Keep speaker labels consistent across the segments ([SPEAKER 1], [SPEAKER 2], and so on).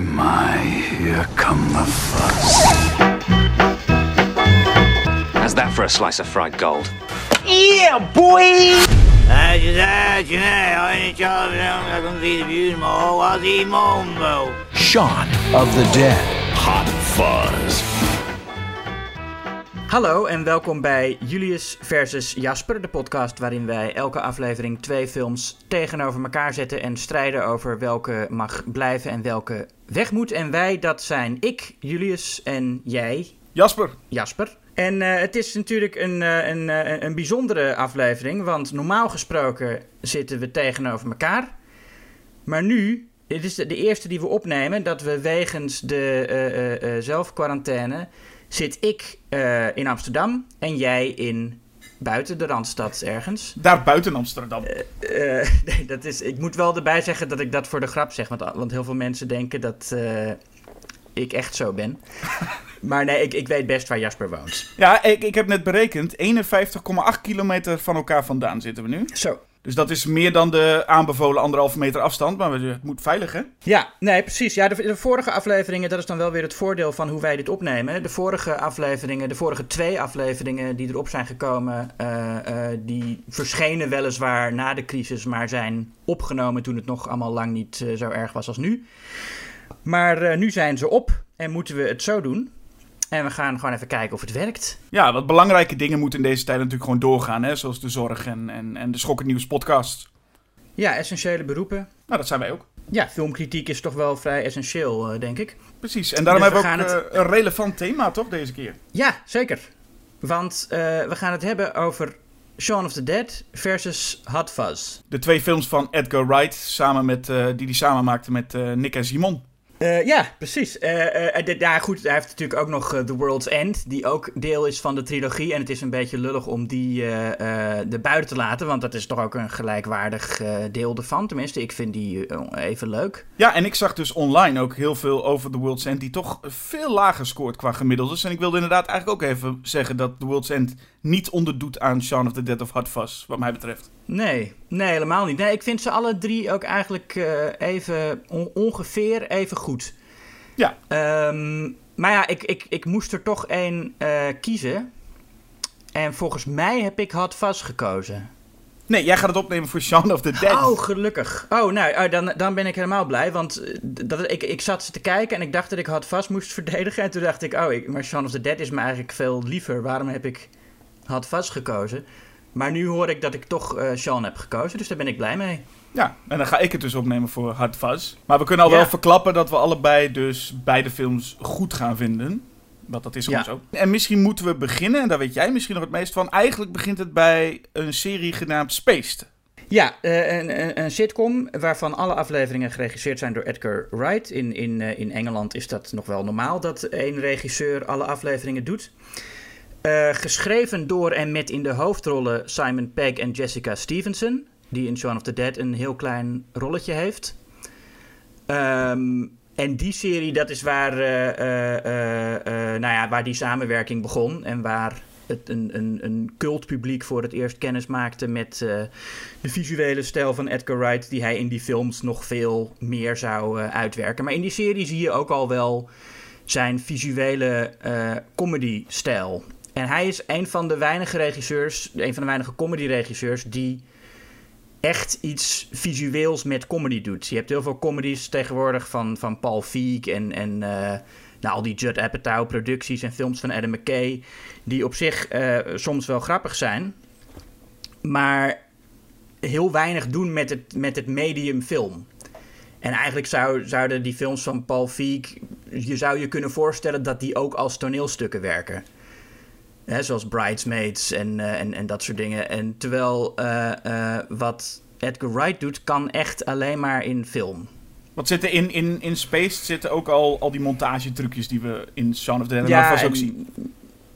[SPEAKER 1] My, my, here come the fuzz.
[SPEAKER 2] How's that for a slice of fried gold?
[SPEAKER 3] Yeah, boy! Uit je uit je nee, ik zou ik kan zien de buurt, maar was die mombo.
[SPEAKER 4] Shaun of the Dead. Hot Fuzz.
[SPEAKER 5] Hallo en welkom bij Julius versus Jasper, de podcast waarin wij elke aflevering twee films tegenover elkaar zetten en strijden over welke mag blijven en welke weg moet. En wij, dat zijn ik, Julius, en jij,
[SPEAKER 6] Jasper.
[SPEAKER 5] Jasper. En eh, het is natuurlijk een, eh, een, eh, een bijzondere aflevering, want normaal gesproken zitten we tegenover elkaar. Maar nu, dit is de, de eerste die we opnemen, dat we wegens de zelfquarantaine zit ik eh, in Amsterdam en jij in buiten de Randstad ergens.
[SPEAKER 6] Daar buiten Amsterdam.
[SPEAKER 5] Eh, nee, dat is, ik moet wel erbij zeggen dat ik dat voor de grap zeg, want, want heel veel mensen denken dat eh, ik echt zo ben. maar nee, ik, ik weet best waar Jasper woont.
[SPEAKER 6] Ja, ik, ik heb net berekend. 51,8 kilometer van elkaar vandaan zitten we nu.
[SPEAKER 5] Zo.
[SPEAKER 6] Dus dat is meer dan de aanbevolen anderhalve meter afstand. Maar het moet veilig, hè?
[SPEAKER 5] Ja, nee, precies. Ja, de, vorige afleveringen, dat is dan wel weer het voordeel van hoe wij dit opnemen. De vorige afleveringen, de vorige twee afleveringen die erop zijn gekomen, eh, eh, die verschenen weliswaar na de crisis, maar zijn opgenomen toen het nog allemaal lang niet eh, zo erg was als nu. Maar nu zijn ze op en moeten we het zo doen. En we gaan gewoon even kijken of het werkt.
[SPEAKER 6] Ja, wat belangrijke dingen moeten in deze tijd natuurlijk gewoon doorgaan. Hè? Zoals de zorg en, en, en de Schokkend Nieuws podcast.
[SPEAKER 5] Ja, essentiële beroepen.
[SPEAKER 6] Nou, dat zijn wij ook.
[SPEAKER 5] Ja, filmkritiek is toch wel vrij essentieel, eh, denk ik.
[SPEAKER 6] Precies. En daarom
[SPEAKER 5] Dus
[SPEAKER 6] hebben we ook eh, een relevant thema, toch, deze keer?
[SPEAKER 5] Ja, zeker. Want eh, we gaan het hebben over Shaun of the Dead versus Hot Fuzz.
[SPEAKER 6] De twee films van Edgar Wright, samen met, eh, die hij samen maakte met Nick en Simon.
[SPEAKER 5] Eh, ja, precies. Dit- ja, goed, hij heeft natuurlijk ook nog The World's End, die ook deel is van de trilogie. En het is een beetje lullig om die er buiten te laten, want dat is toch ook een gelijkwaardig deel ervan. Tenminste, ik vind die even leuk.
[SPEAKER 6] Ja, en ik zag dus online ook heel veel over The World's End, die toch veel lager scoort qua gemiddeldes. En ik wilde inderdaad eigenlijk ook even zeggen dat The World's End niet onderdoet aan Shaun of the Dead of Fuzz, wat mij betreft.
[SPEAKER 5] Nee, nee, helemaal niet. Nee, ik vind ze alle drie ook eigenlijk eh, even on- ongeveer even goed.
[SPEAKER 6] Ja.
[SPEAKER 5] Ehm, maar ja, ik, ik, ik moest er toch één eh, kiezen. En volgens mij heb ik Fuzz gekozen.
[SPEAKER 6] Nee, jij gaat het opnemen voor Shaun of the Dead.
[SPEAKER 5] Oh, gelukkig. Oh, nou, dan, dan ben ik helemaal blij. Want eh, dat, ik, ik zat te kijken en ik dacht dat ik Fuzz moest verdedigen. En toen dacht ik, oh, ik, maar Shaun of the Dead is me eigenlijk veel liever. Waarom heb ik Hot Fuzz gekozen? Maar nu hoor ik dat ik toch eh Sean heb gekozen, dus daar ben ik blij mee.
[SPEAKER 6] Ja, en dan ga ik het dus opnemen voor Hot Fuzz. Maar we kunnen al
[SPEAKER 5] Ja.
[SPEAKER 6] wel verklappen dat we allebei dus beide films goed gaan vinden. Want dat is gewoon
[SPEAKER 5] Ja.
[SPEAKER 6] zo. En misschien moeten we beginnen, en daar weet jij misschien nog het meest van. Eigenlijk begint het bij een serie genaamd Spaced.
[SPEAKER 5] Ja, eh, een, een, een sitcom waarvan alle afleveringen geregisseerd zijn door Edgar Wright. In, in, eh, in Engeland is dat nog wel normaal dat één regisseur alle afleveringen doet. Eh, geschreven door en met in de hoofdrollen Simon Pegg en Jessica Stevenson. Die in Shaun of the Dead een heel klein rolletje heeft. Ehm, en die serie, dat is waar, eh, eh, nou ja, waar die samenwerking begon. En waar het een, een, een cultpubliek voor het eerst kennis maakte met de visuele stijl van Edgar Wright. Die hij in die films nog veel meer zou uitwerken. Maar in die serie zie je ook al wel zijn visuele comedy-stijl. En hij is een van de weinige regisseurs, een van de weinige comedy-regisseurs die echt iets visueels met comedy doet. Je hebt heel veel comedies tegenwoordig van, van Paul Feig en, en eh, nou, al die Judd Apatow producties en films van Adam McKay, die op zich eh, soms wel grappig zijn, maar heel weinig doen met het, met het medium film. En eigenlijk zou, zouden die films van Paul Feig, je zou je kunnen voorstellen dat die ook als toneelstukken werken. Hè, zoals Bridesmaids en, eh, en, en dat soort dingen. En terwijl eh, eh, wat Edgar Wright doet, kan echt alleen maar in film.
[SPEAKER 6] Wat zitten in, in, in Spaced zitten ook al, al die montagetrucjes die we in Shaun of the Dead vast ook
[SPEAKER 5] en-
[SPEAKER 6] zien.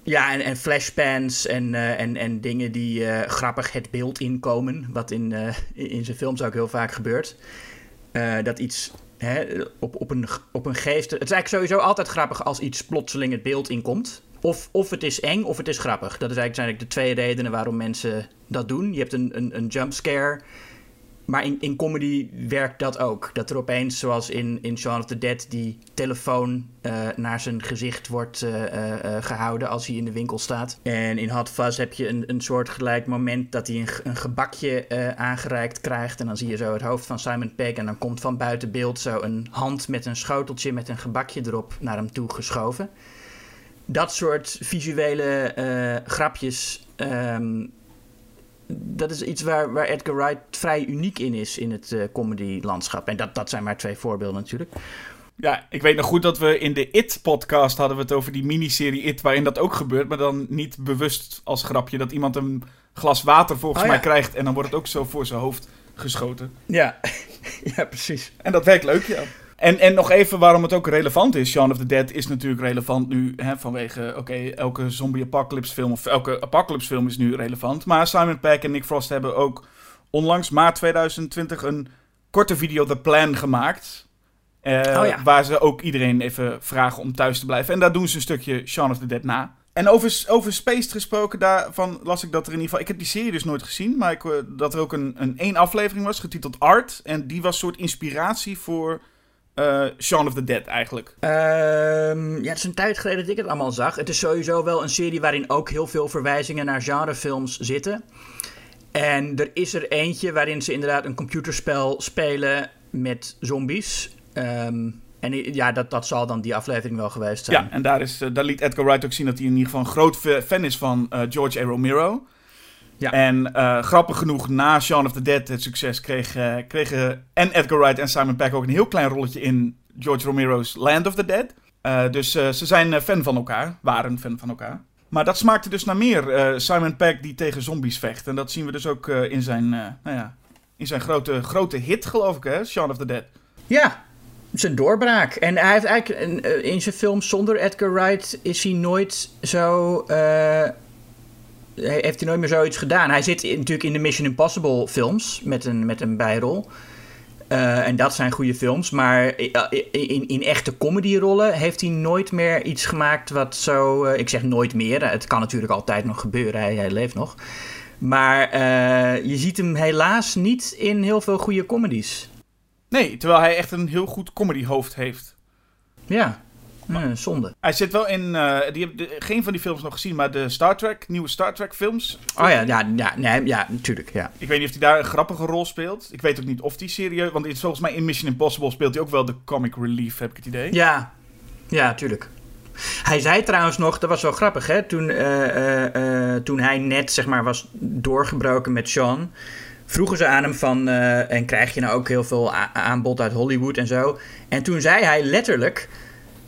[SPEAKER 5] Ja, en, en flashpans en, en, en dingen die grappig het beeld inkomen. Wat in, in zijn films ook heel vaak gebeurt. Dat iets hè, op, op, een, op een geest... Het is eigenlijk sowieso altijd grappig als iets plotseling het beeld inkomt. Of, of het is eng of het is grappig. Dat is eigenlijk, zijn eigenlijk de twee redenen waarom mensen dat doen. Je hebt een, een, een jumpscare maar in, in comedy werkt dat ook. Dat er opeens, zoals in, in Shaun of the Dead, die telefoon uh, naar zijn gezicht wordt uh, uh, gehouden als hij in de winkel staat. En in Hot Fuzz heb je een, een soort gelijk moment dat hij een, een gebakje aangereikt krijgt. En dan zie je zo het hoofd van Simon Pegg. En dan komt van buiten beeld zo een hand met een schoteltje met een gebakje erop naar hem toe geschoven. Dat soort visuele grapjes. Um, dat is iets waar, waar Edgar Wright vrij uniek in is in het uh, comedy-landschap. En dat, dat zijn maar twee voorbeelden natuurlijk.
[SPEAKER 6] Ja, ik weet nog goed dat we in de It-podcast hadden we het over die miniserie It, waarin dat ook gebeurt, maar dan niet bewust als grapje dat iemand een glas water volgens oh, mij krijgt en dan wordt het ook zo voor zijn hoofd geschoten.
[SPEAKER 5] Ja, ja precies.
[SPEAKER 6] En dat werkt leuk, ja. En, en nog even waarom het ook relevant is. Shaun of the Dead is natuurlijk relevant nu hè, vanwege, oké, elke zombie-apocalypse film of elke apocalypse film is nu relevant. Maar Simon Pegg en Nick Frost hebben ook onlangs maart 2020 een korte video The Plan gemaakt. Uh, oh ja. Waar ze ook iedereen even vragen om thuis te blijven. En daar doen ze een stukje Shaun of the Dead na. En over, over Spaced gesproken, daarvan las ik dat er in ieder geval... Ik heb die serie dus nooit gezien, maar ik, dat er ook een, een één aflevering was, getiteld Art. En die was een soort inspiratie voor uh, Shaun of the Dead eigenlijk?
[SPEAKER 5] Um, ja, het is een tijd geleden dat ik het allemaal zag. Het is sowieso wel een serie waarin ook heel veel verwijzingen naar genrefilms zitten. En er is er eentje waarin ze inderdaad een computerspel spelen met zombies. Um, en ja, dat, dat zal dan die aflevering wel geweest zijn.
[SPEAKER 6] Ja, en daar, is, uh, daar liet Edgar Wright ook zien dat hij in ieder geval een groot fan is van uh, George A. Romero. Ja. En uh, grappig genoeg, na Shaun of the Dead het succes, kreeg, uh, kregen en Edgar Wright en Simon Pegg ook een heel klein rolletje in George Romero's Land of the Dead. Uh, dus ze zijn fan van elkaar, waren fan van elkaar. Maar dat smaakte dus naar meer. Simon Pegg die tegen zombies vecht. En dat zien we dus ook in zijn, nou ja, in zijn grote, grote hit, geloof ik, hè? Shaun of the Dead.
[SPEAKER 5] Ja, zijn doorbraak. En hij heeft eigenlijk in zijn films zonder Edgar Wright is hij nooit zo heeft hij nooit meer zoiets gedaan. Hij zit natuurlijk in de Mission Impossible films met een, met een bijrol. Uh, en dat zijn goede films. Maar in, in echte comedyrollen heeft hij nooit meer iets gemaakt wat zo... Uh, ik zeg nooit meer. Het kan natuurlijk altijd nog gebeuren. Hij, hij leeft nog. Maar uh, je ziet hem helaas niet in heel veel goede comedies.
[SPEAKER 6] Nee, terwijl hij echt een heel goed comedyhoofd heeft.
[SPEAKER 5] Ja. Nee, zonde.
[SPEAKER 6] Hij zit wel in. Uh, die heb geen van die films nog gezien, maar de Star Trek, nieuwe Star Trek films.
[SPEAKER 5] Oh ja, ja, ja, nee, ja natuurlijk. Ja.
[SPEAKER 6] Ik weet niet of hij daar een grappige rol speelt. Ik weet ook niet of hij serieus. Want volgens mij in Mission Impossible speelt hij ook wel de comic relief, heb ik het idee.
[SPEAKER 5] Ja, ja, tuurlijk. Hij zei trouwens nog, dat was wel grappig, hè? Toen, uh, uh, toen hij net zeg maar, was doorgebroken met Sean. Vroegen ze aan hem van, en krijg je nou ook heel veel aanbod uit Hollywood en zo. En toen zei hij letterlijk,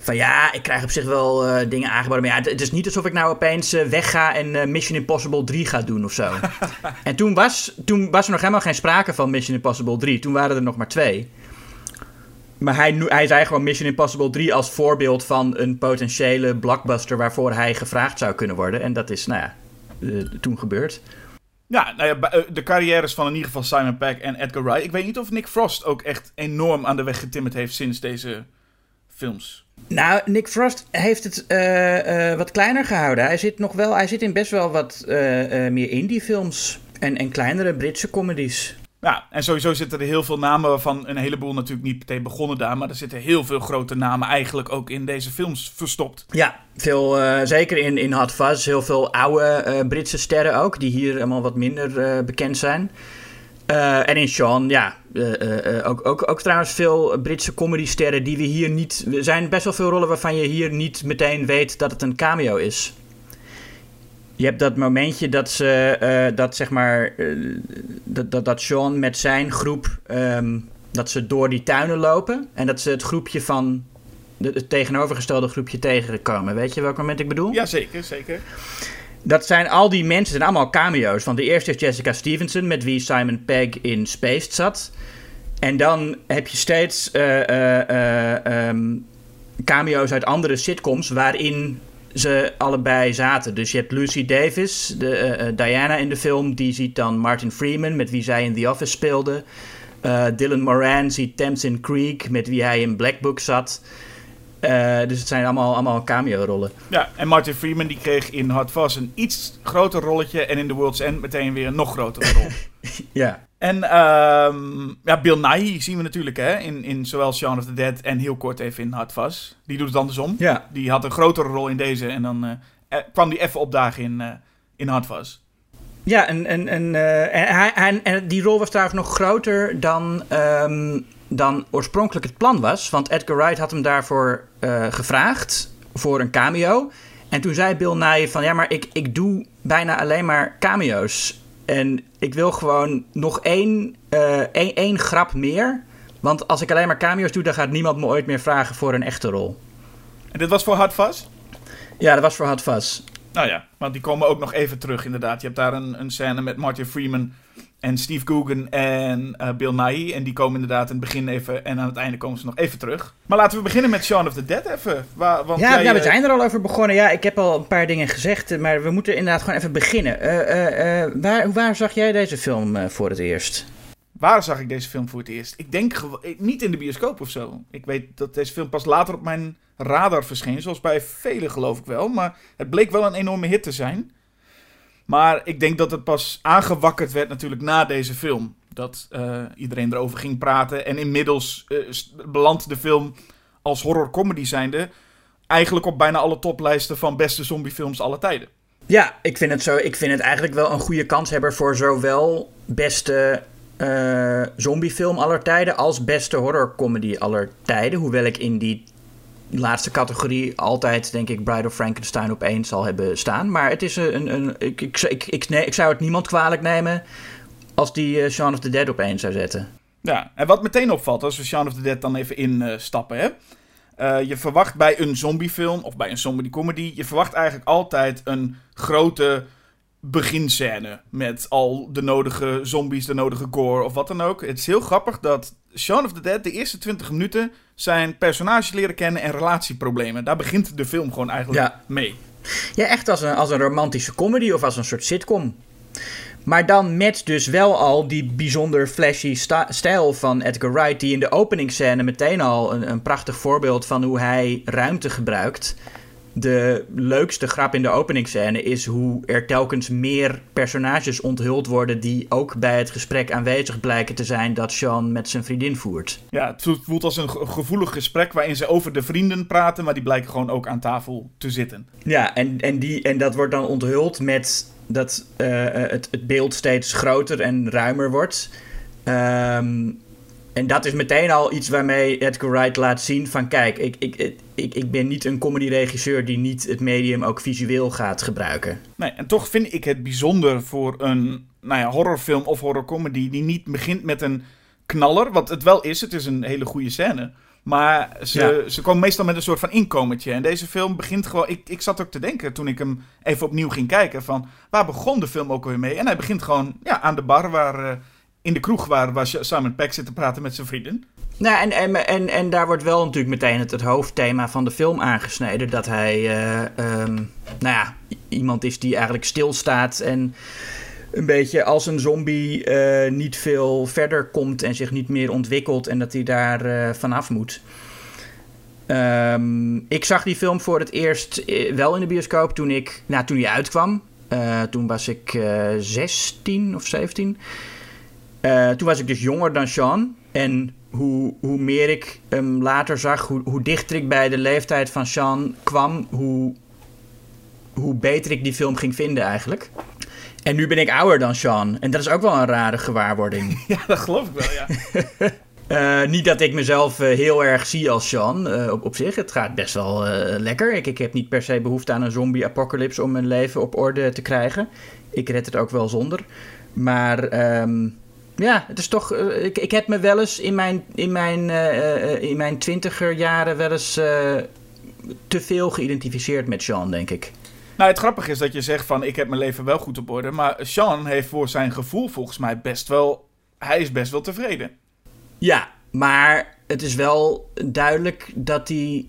[SPEAKER 5] van ja, ik krijg op zich wel uh, dingen aangeboden. Maar ja, het, is niet alsof ik nou opeens uh, wegga en uh, Mission Impossible 3 ga doen of zo. en toen was, toen was er nog helemaal geen sprake van Mission Impossible 3. Toen waren er nog maar twee. Maar hij, hij zei gewoon Mission Impossible 3 als voorbeeld van een potentiële blockbuster waarvoor hij gevraagd zou kunnen worden. En dat is, nou ja, toen gebeurd.
[SPEAKER 6] Ja, nou ja, de carrières van in ieder geval Simon Pegg en Edgar Wright. Ik weet niet of Nick Frost ook echt enorm aan de weg getimmerd heeft sinds deze films.
[SPEAKER 5] Nou, Nick Frost heeft het uh, uh, wat kleiner gehouden. Hij zit nog wel, hij zit in best wel wat uh, meer indie films en, en kleinere Britse comedies.
[SPEAKER 6] Ja, en sowieso zitten er heel veel namen waarvan een heleboel natuurlijk niet meteen begonnen daar. Maar er zitten heel veel grote namen eigenlijk ook in deze films verstopt.
[SPEAKER 5] Ja, veel, zeker in, in Hot Fuzz. Heel veel oude Britse sterren ook, die hier allemaal wat minder bekend zijn. Uh, en in Sean, ja, uh, uh, ook, ook, ook trouwens veel Britse comedysterren die we hier niet... Er zijn best wel veel rollen waarvan je hier niet meteen weet dat het een cameo is. Je hebt dat momentje dat ze, dat zeg maar, dat, dat, dat Sean met zijn groep, um, dat ze door die tuinen lopen. En dat ze het groepje van, het tegenovergestelde groepje tegenkomen. Weet je welk moment ik bedoel?
[SPEAKER 6] Ja, zeker, zeker
[SPEAKER 5] dat zijn al die mensen, zijn allemaal cameo's. Want de eerste is Jessica Stevenson, met wie Simon Pegg in Spaced zat. En dan heb je steeds uh, uh, um, cameo's uit andere sitcoms waarin ze allebei zaten. Dus je hebt Lucy Davis, de, Diana in de film, die ziet dan Martin Freeman, met wie zij in The Office speelde. Dylan Moran ziet Tamsin Creek, met wie hij in Black Book zat. Uh, dus het zijn allemaal, allemaal cameo-rollen.
[SPEAKER 6] Ja, en Martin Freeman die kreeg in Hard Fast een iets groter rolletje... en in The World's End meteen weer een nog grotere rol.
[SPEAKER 5] ja.
[SPEAKER 6] En ehm, ja, Bill Nighy zien we natuurlijk hè, in, in zowel Shaun of the Dead en heel kort even in Hard Fuzz. Die doet het andersom.
[SPEAKER 5] Ja.
[SPEAKER 6] Die had een grotere rol in deze en dan eh, eh, kwam die even opdagen in, eh in Hard.
[SPEAKER 5] Ja, en, en, en, eh, en, hij, hij- en die rol was trouwens nog groter dan, ehm, dan oorspronkelijk het plan was. Want Edgar Wright had hem daarvoor eh, gevraagd voor een cameo. En toen zei Bill Nye van ja, maar ik, ik doe bijna alleen maar cameo's. En ik wil gewoon nog één, eh, één, één grap meer. Want als ik alleen maar cameo's doe, dan gaat niemand me ooit meer vragen voor een echte rol.
[SPEAKER 6] En dit was voor Hard Fuzz?
[SPEAKER 5] Ja, dat was voor Hot Fuzz.
[SPEAKER 6] Nou ja, want die komen ook nog even terug inderdaad. Je hebt daar een, een scène met Martin Freeman en Steve Coogan en eh, Bill Nighy. En die komen inderdaad in het begin even en aan het einde komen ze nog even terug. Maar laten we beginnen met Shaun of the Dead even. Waar, want
[SPEAKER 5] Ja,
[SPEAKER 6] jij,
[SPEAKER 5] nou, we
[SPEAKER 6] eh,
[SPEAKER 5] zijn er al over begonnen. Ja, ik heb al een paar dingen gezegd, maar we moeten inderdaad gewoon even beginnen. Eh, waar, waar zag jij deze film voor het eerst?
[SPEAKER 6] Waar zag ik deze film voor het eerst? Ik denk niet in de bioscoop of zo. Ik weet dat deze film pas later op mijn radar verscheen, zoals bij velen geloof ik wel. Maar het bleek wel een enorme hit te zijn. Maar ik denk dat het pas aangewakkerd werd natuurlijk na deze film. Dat eh, iedereen erover ging praten. En inmiddels s- belandt de film als horror-comedy zijnde... eigenlijk op bijna alle toplijsten van beste zombiefilms alle tijden.
[SPEAKER 5] Ja, ik vind het, zo, ik vind het eigenlijk wel een goede kanshebber voor zowel beste eh, zombiefilm aller tijden als beste horrorcomedy aller tijden. Hoewel ik in die laatste categorie altijd, denk ik, Bride of Frankenstein op zal hebben staan. Maar het is een. een ik, ik, ik, nee, ik zou het niemand kwalijk nemen als die eh, Shaun of the Dead op zou zetten.
[SPEAKER 6] Ja, en wat meteen opvalt, als we Shaun of the Dead dan even instappen, hè. Eh, je verwacht bij een zombiefilm, of bij een zombie comedy, je verwacht eigenlijk altijd een grote beginscène. Met al de nodige zombies, de nodige gore of wat dan ook. Het is heel grappig dat Shaun of the Dead de eerste 20 minuten zijn personages leren kennen en relatieproblemen. Daar begint de film gewoon eigenlijk
[SPEAKER 5] Ja.
[SPEAKER 6] mee.
[SPEAKER 5] Ja, echt als een, als een romantische comedy of als een soort sitcom. Maar dan met dus wel al die bijzonder flashy stijl van Edgar Wright, die in de openingsscène meteen al een, een prachtig voorbeeld van hoe hij ruimte gebruikt. De leukste grap in de openingsscène is hoe er telkens meer personages onthuld worden die ook bij het gesprek aanwezig blijken te zijn dat Sean met zijn vriendin voert.
[SPEAKER 6] Ja, het voelt- als een ge- gevoelig gesprek waarin ze over de vrienden praten, maar die blijken gewoon ook aan tafel te zitten.
[SPEAKER 5] Ja, en, en, die, en dat wordt dan onthuld met dat eh, het, het beeld steeds groter en ruimer wordt. Ehm, en dat is meteen al iets waarmee Edgar Wright laat zien van... kijk, ik, ik, ik, ik ben niet een comedy-regisseur die niet het medium ook visueel gaat gebruiken.
[SPEAKER 6] Nee, en toch vind ik het bijzonder voor een nou ja, horrorfilm of horrorcomedy die niet begint met een knaller. Wat het wel is, het is een hele goede scène. Maar ze, ze komen meestal met een soort van inkomertje. En deze film begint gewoon... Ik, ik zat ook te denken toen ik hem even opnieuw ging kijken van... Waar begon de film ook weer mee? En hij begint gewoon ja, aan de bar waar... eh, in de kroeg waar, waar Simon Peck zit te praten met zijn vriendin.
[SPEAKER 5] Nou, en, en, en, en daar wordt wel natuurlijk meteen het, hoofdthema van de film aangesneden. Dat hij, eh, ehm, nou ja, iemand is die eigenlijk stilstaat en een beetje als een zombie eh, niet veel verder komt en zich niet meer ontwikkelt en dat hij daar eh, vanaf moet. Ehm, ik zag die film voor het eerst wel in de bioscoop toen, ik, nou, toen die uitkwam. Toen was ik eh 16 of 17. Eh, toen was ik dus jonger dan Sean. En hoe, hoe meer ik hem later zag, hoe, hoe dichter ik bij de leeftijd van Sean kwam, hoe, hoe beter ik die film ging vinden eigenlijk. En nu ben ik ouder dan Sean. En dat is ook wel een rare gewaarwording.
[SPEAKER 6] Ja, dat geloof ik wel, ja.
[SPEAKER 5] Eh, niet dat ik mezelf eh, heel erg zie als Sean op, op zich. Het gaat best wel lekker. Ik, ik heb niet per se behoefte aan een zombie-apocalypse om mijn leven op orde te krijgen. Ik red het ook wel zonder. Maar ehm, ja, het is toch. eh, ik, ik heb me wel eens in mijn, in mijn, eh, eh, in mijn twintiger jaren wel eens te veel geïdentificeerd met Sean, denk ik.
[SPEAKER 6] Nou, het grappige is dat je zegt van ik heb mijn leven wel goed op orde. Maar Sean heeft voor zijn gevoel volgens mij best wel... Hij is best wel tevreden.
[SPEAKER 5] Ja, maar het is wel duidelijk dat hij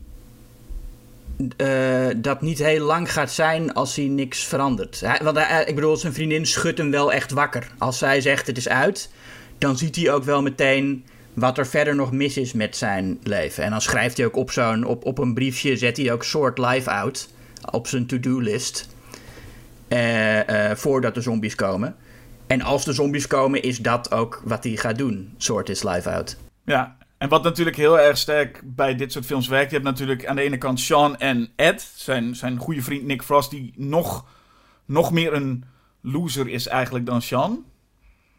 [SPEAKER 5] dat niet heel lang gaat zijn als hij niks verandert. Hij, want hij, ik bedoel, zijn vriendin schudt hem wel echt wakker. Als zij zegt het is uit, dan ziet hij ook wel meteen wat er verder nog mis is met zijn leven. En dan schrijft hij ook op, zo'n, op, op een briefje, zet hij ook soort life out op zijn to-do list. Eh, eh, voordat de zombies komen. En als de zombies komen, is dat ook wat hij gaat doen. Soort is live out.
[SPEAKER 6] Ja, en wat natuurlijk heel erg sterk bij dit soort films werkt. Je hebt natuurlijk aan de ene kant Sean en Ed, zijn, zijn goede vriend Nick Frost, die nog, nog meer een loser is eigenlijk dan Sean.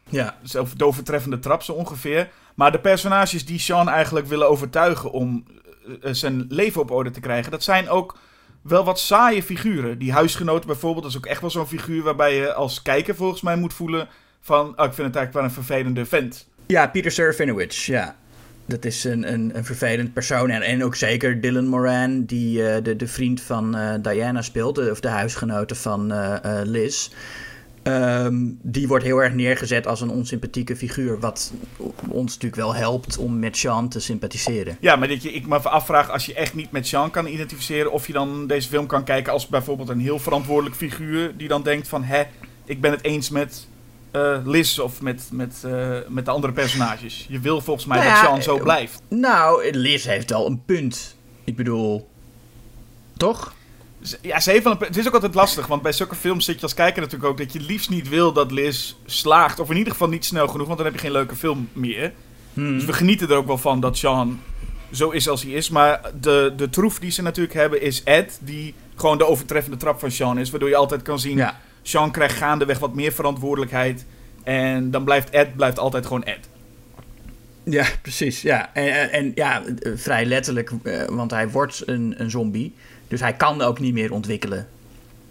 [SPEAKER 5] Ja.
[SPEAKER 6] Zelf de overtreffende trap zo ongeveer. Maar de personages die Sean eigenlijk willen overtuigen om eh, zijn leven op orde te krijgen, dat zijn ook wel wat saaie figuren. Die huisgenoot bijvoorbeeld, dat is ook echt wel zo'n figuur waarbij je als kijker volgens mij moet voelen van, oh, ik vind het eigenlijk wel een vervelende vent.
[SPEAKER 5] Ja, Peter Serafinowicz, ja. Dat is een, een, een vervelend persoon. En, en ook zeker Dylan Moran, die uh, de, de vriend van Diana speelt, of de huisgenote van Liz. Um, die wordt heel erg neergezet als een onsympathieke figuur. Wat ons natuurlijk wel helpt om met Sean te sympathiseren.
[SPEAKER 6] Ja, maar dat je, ik me afvraag als je echt niet met Sean kan identificeren. of je dan deze film kan kijken als bijvoorbeeld een heel verantwoordelijk figuur. die dan denkt van hè, ik ben het eens met uh, Liz of met, met, uh, met de andere personages. Je wil volgens mij nou ja, dat Sean zo blijft.
[SPEAKER 5] Nou, Liz heeft wel een punt. Ik bedoel. Toch?
[SPEAKER 6] Ja, ze heeft wel een, het is ook altijd lastig, want bij zulke films zit je als kijker natuurlijk ook dat je liefst niet wil dat Liz slaagt. Of in ieder geval niet snel genoeg, want dan heb je geen leuke film meer. Hmm. Dus we genieten er ook wel van dat Sean zo is als hij is. Maar de, de troef die ze natuurlijk hebben is Ed, die gewoon de overtreffende trap van Sean is. Waardoor je altijd kan zien, ja. Sean krijgt gaandeweg wat meer verantwoordelijkheid. En dan blijft Ed blijft altijd gewoon Ed.
[SPEAKER 5] Ja, precies. Ja. En, en ja, vrij letterlijk, want hij wordt een, een zombie. Dus hij kan ook niet meer ontwikkelen.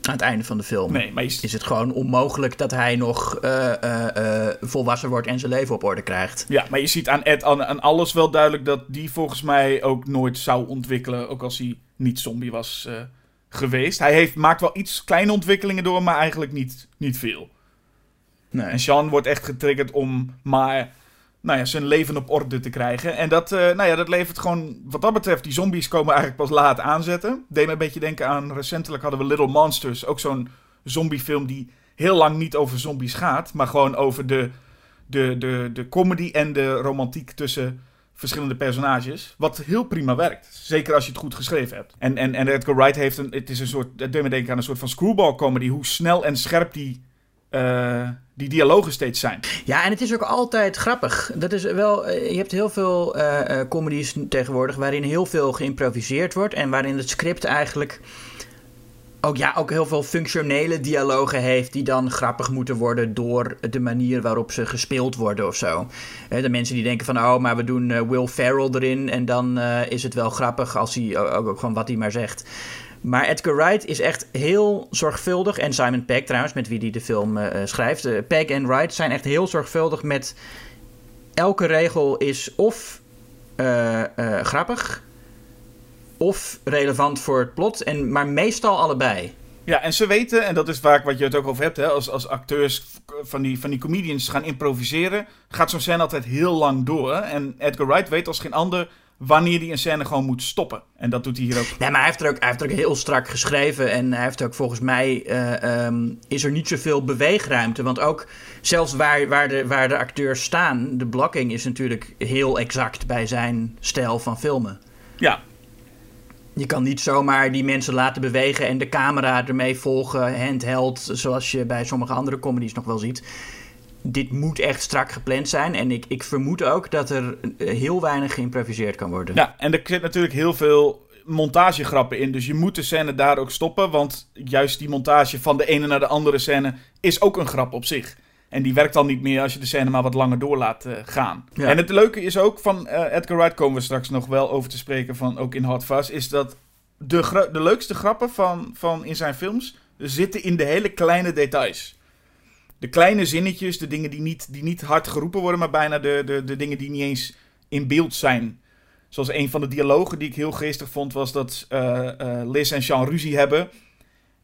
[SPEAKER 5] Aan het einde van de film
[SPEAKER 6] nee, maar
[SPEAKER 5] is het gewoon onmogelijk dat hij nog uh, uh, uh, volwassen wordt en zijn leven op orde krijgt.
[SPEAKER 6] Ja, maar je ziet aan Ed aan, aan, alles wel duidelijk dat die volgens mij ook nooit zou ontwikkelen. Ook als hij niet zombie was geweest. Hij heeft, maakt wel iets kleine ontwikkelingen door, maar eigenlijk niet, niet veel. Nee. En Sean wordt echt getriggerd om maar nou ja, zijn leven op orde te krijgen. En dat, uh, nou ja, dat levert gewoon, wat dat betreft, die zombies komen eigenlijk pas laat aanzetten. Deed me een beetje denken aan, recentelijk hadden we Little Monsters, ook zo'n zombiefilm die heel lang niet over zombies gaat, maar gewoon over de, de, de, de comedy en de romantiek tussen verschillende personages. Wat heel prima werkt. Zeker als je het goed geschreven hebt. En, en, en Edgar Wright heeft een, het is een soort, het deed me denken aan een soort van screwball comedy, hoe snel en scherp die... Uh, die dialogen steeds zijn.
[SPEAKER 5] Ja, en het is ook altijd grappig. Dat is wel, je hebt heel veel uh, comedies tegenwoordig waarin heel veel geïmproviseerd wordt en waarin het script eigenlijk ook, ja, ook heel veel functionele dialogen heeft die dan grappig moeten worden door de manier waarop ze gespeeld worden of zo. De mensen die denken van, oh, maar we doen Will Ferrell erin en dan is het wel grappig als hij ook, ook gewoon wat hij maar zegt. Maar Edgar Wright is echt heel zorgvuldig. En Simon Pegg trouwens, met wie hij de film uh, schrijft. Uh, Pegg en Wright zijn echt heel zorgvuldig met... Elke regel is of uh, grappig... of relevant voor het plot. En, maar meestal allebei.
[SPEAKER 6] Ja, en ze weten, en dat is vaak wat je het ook over hebt... Hè, als, als acteurs van die, van die comedians gaan improviseren... gaat zo'n scène altijd heel lang door. En Edgar Wright weet als geen ander wanneer hij een scène gewoon moet stoppen. En dat doet hij hier ook.
[SPEAKER 5] Nee, maar hij heeft er ook, hij heeft er ook heel strak geschreven. En hij heeft ook volgens mij. Uh, um, is er niet zoveel beweegruimte. Want ook zelfs waar, waar, de, waar de acteurs staan. De blocking is natuurlijk heel exact bij zijn stijl van filmen.
[SPEAKER 6] Ja.
[SPEAKER 5] Je kan niet zomaar die mensen laten bewegen en de camera ermee volgen, handheld, zoals je bij sommige andere comedies nog wel ziet dit moet echt strak gepland zijn. En ik, ik vermoed ook dat er eh, heel weinig geïmproviseerd kan worden.
[SPEAKER 6] Ja, en er zit natuurlijk heel veel montagegrappen in. Dus je moet de scène daar ook stoppen. Want juist die montage van de ene naar de andere scène is ook een grap op zich. En die werkt dan niet meer als je de scène maar wat langer door laat uh, gaan. Ja. En het leuke is ook van uh, Edgar Wright, komen we straks nog wel over te spreken, van ook in Hot Fuzz, is dat de, de leukste grappen van, van in zijn films zitten in de hele kleine details de kleine zinnetjes, de dingen die niet, die niet hard geroepen worden, maar bijna de, de, de dingen die niet eens in beeld zijn. Zoals een van de dialogen die ik heel geestig vond, was dat uh, uh, Liz en Sean ruzie hebben.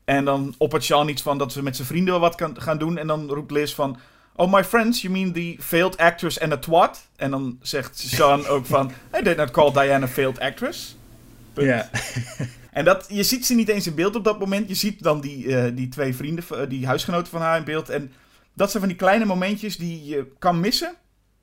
[SPEAKER 6] En dan op het Sean iets van dat ze met zijn vrienden wat kan, gaan doen. En dan roept Liz van... Oh, my friends, you mean the failed actress and a twat? En dan zegt Sean ook van... I did not call Diana failed actress.
[SPEAKER 5] Ja.
[SPEAKER 6] En dat, je ziet ze niet eens in beeld op dat moment. Je ziet dan die, uh, die twee vrienden, die huisgenoten van haar in beeld. En dat zijn van die kleine momentjes die je kan missen.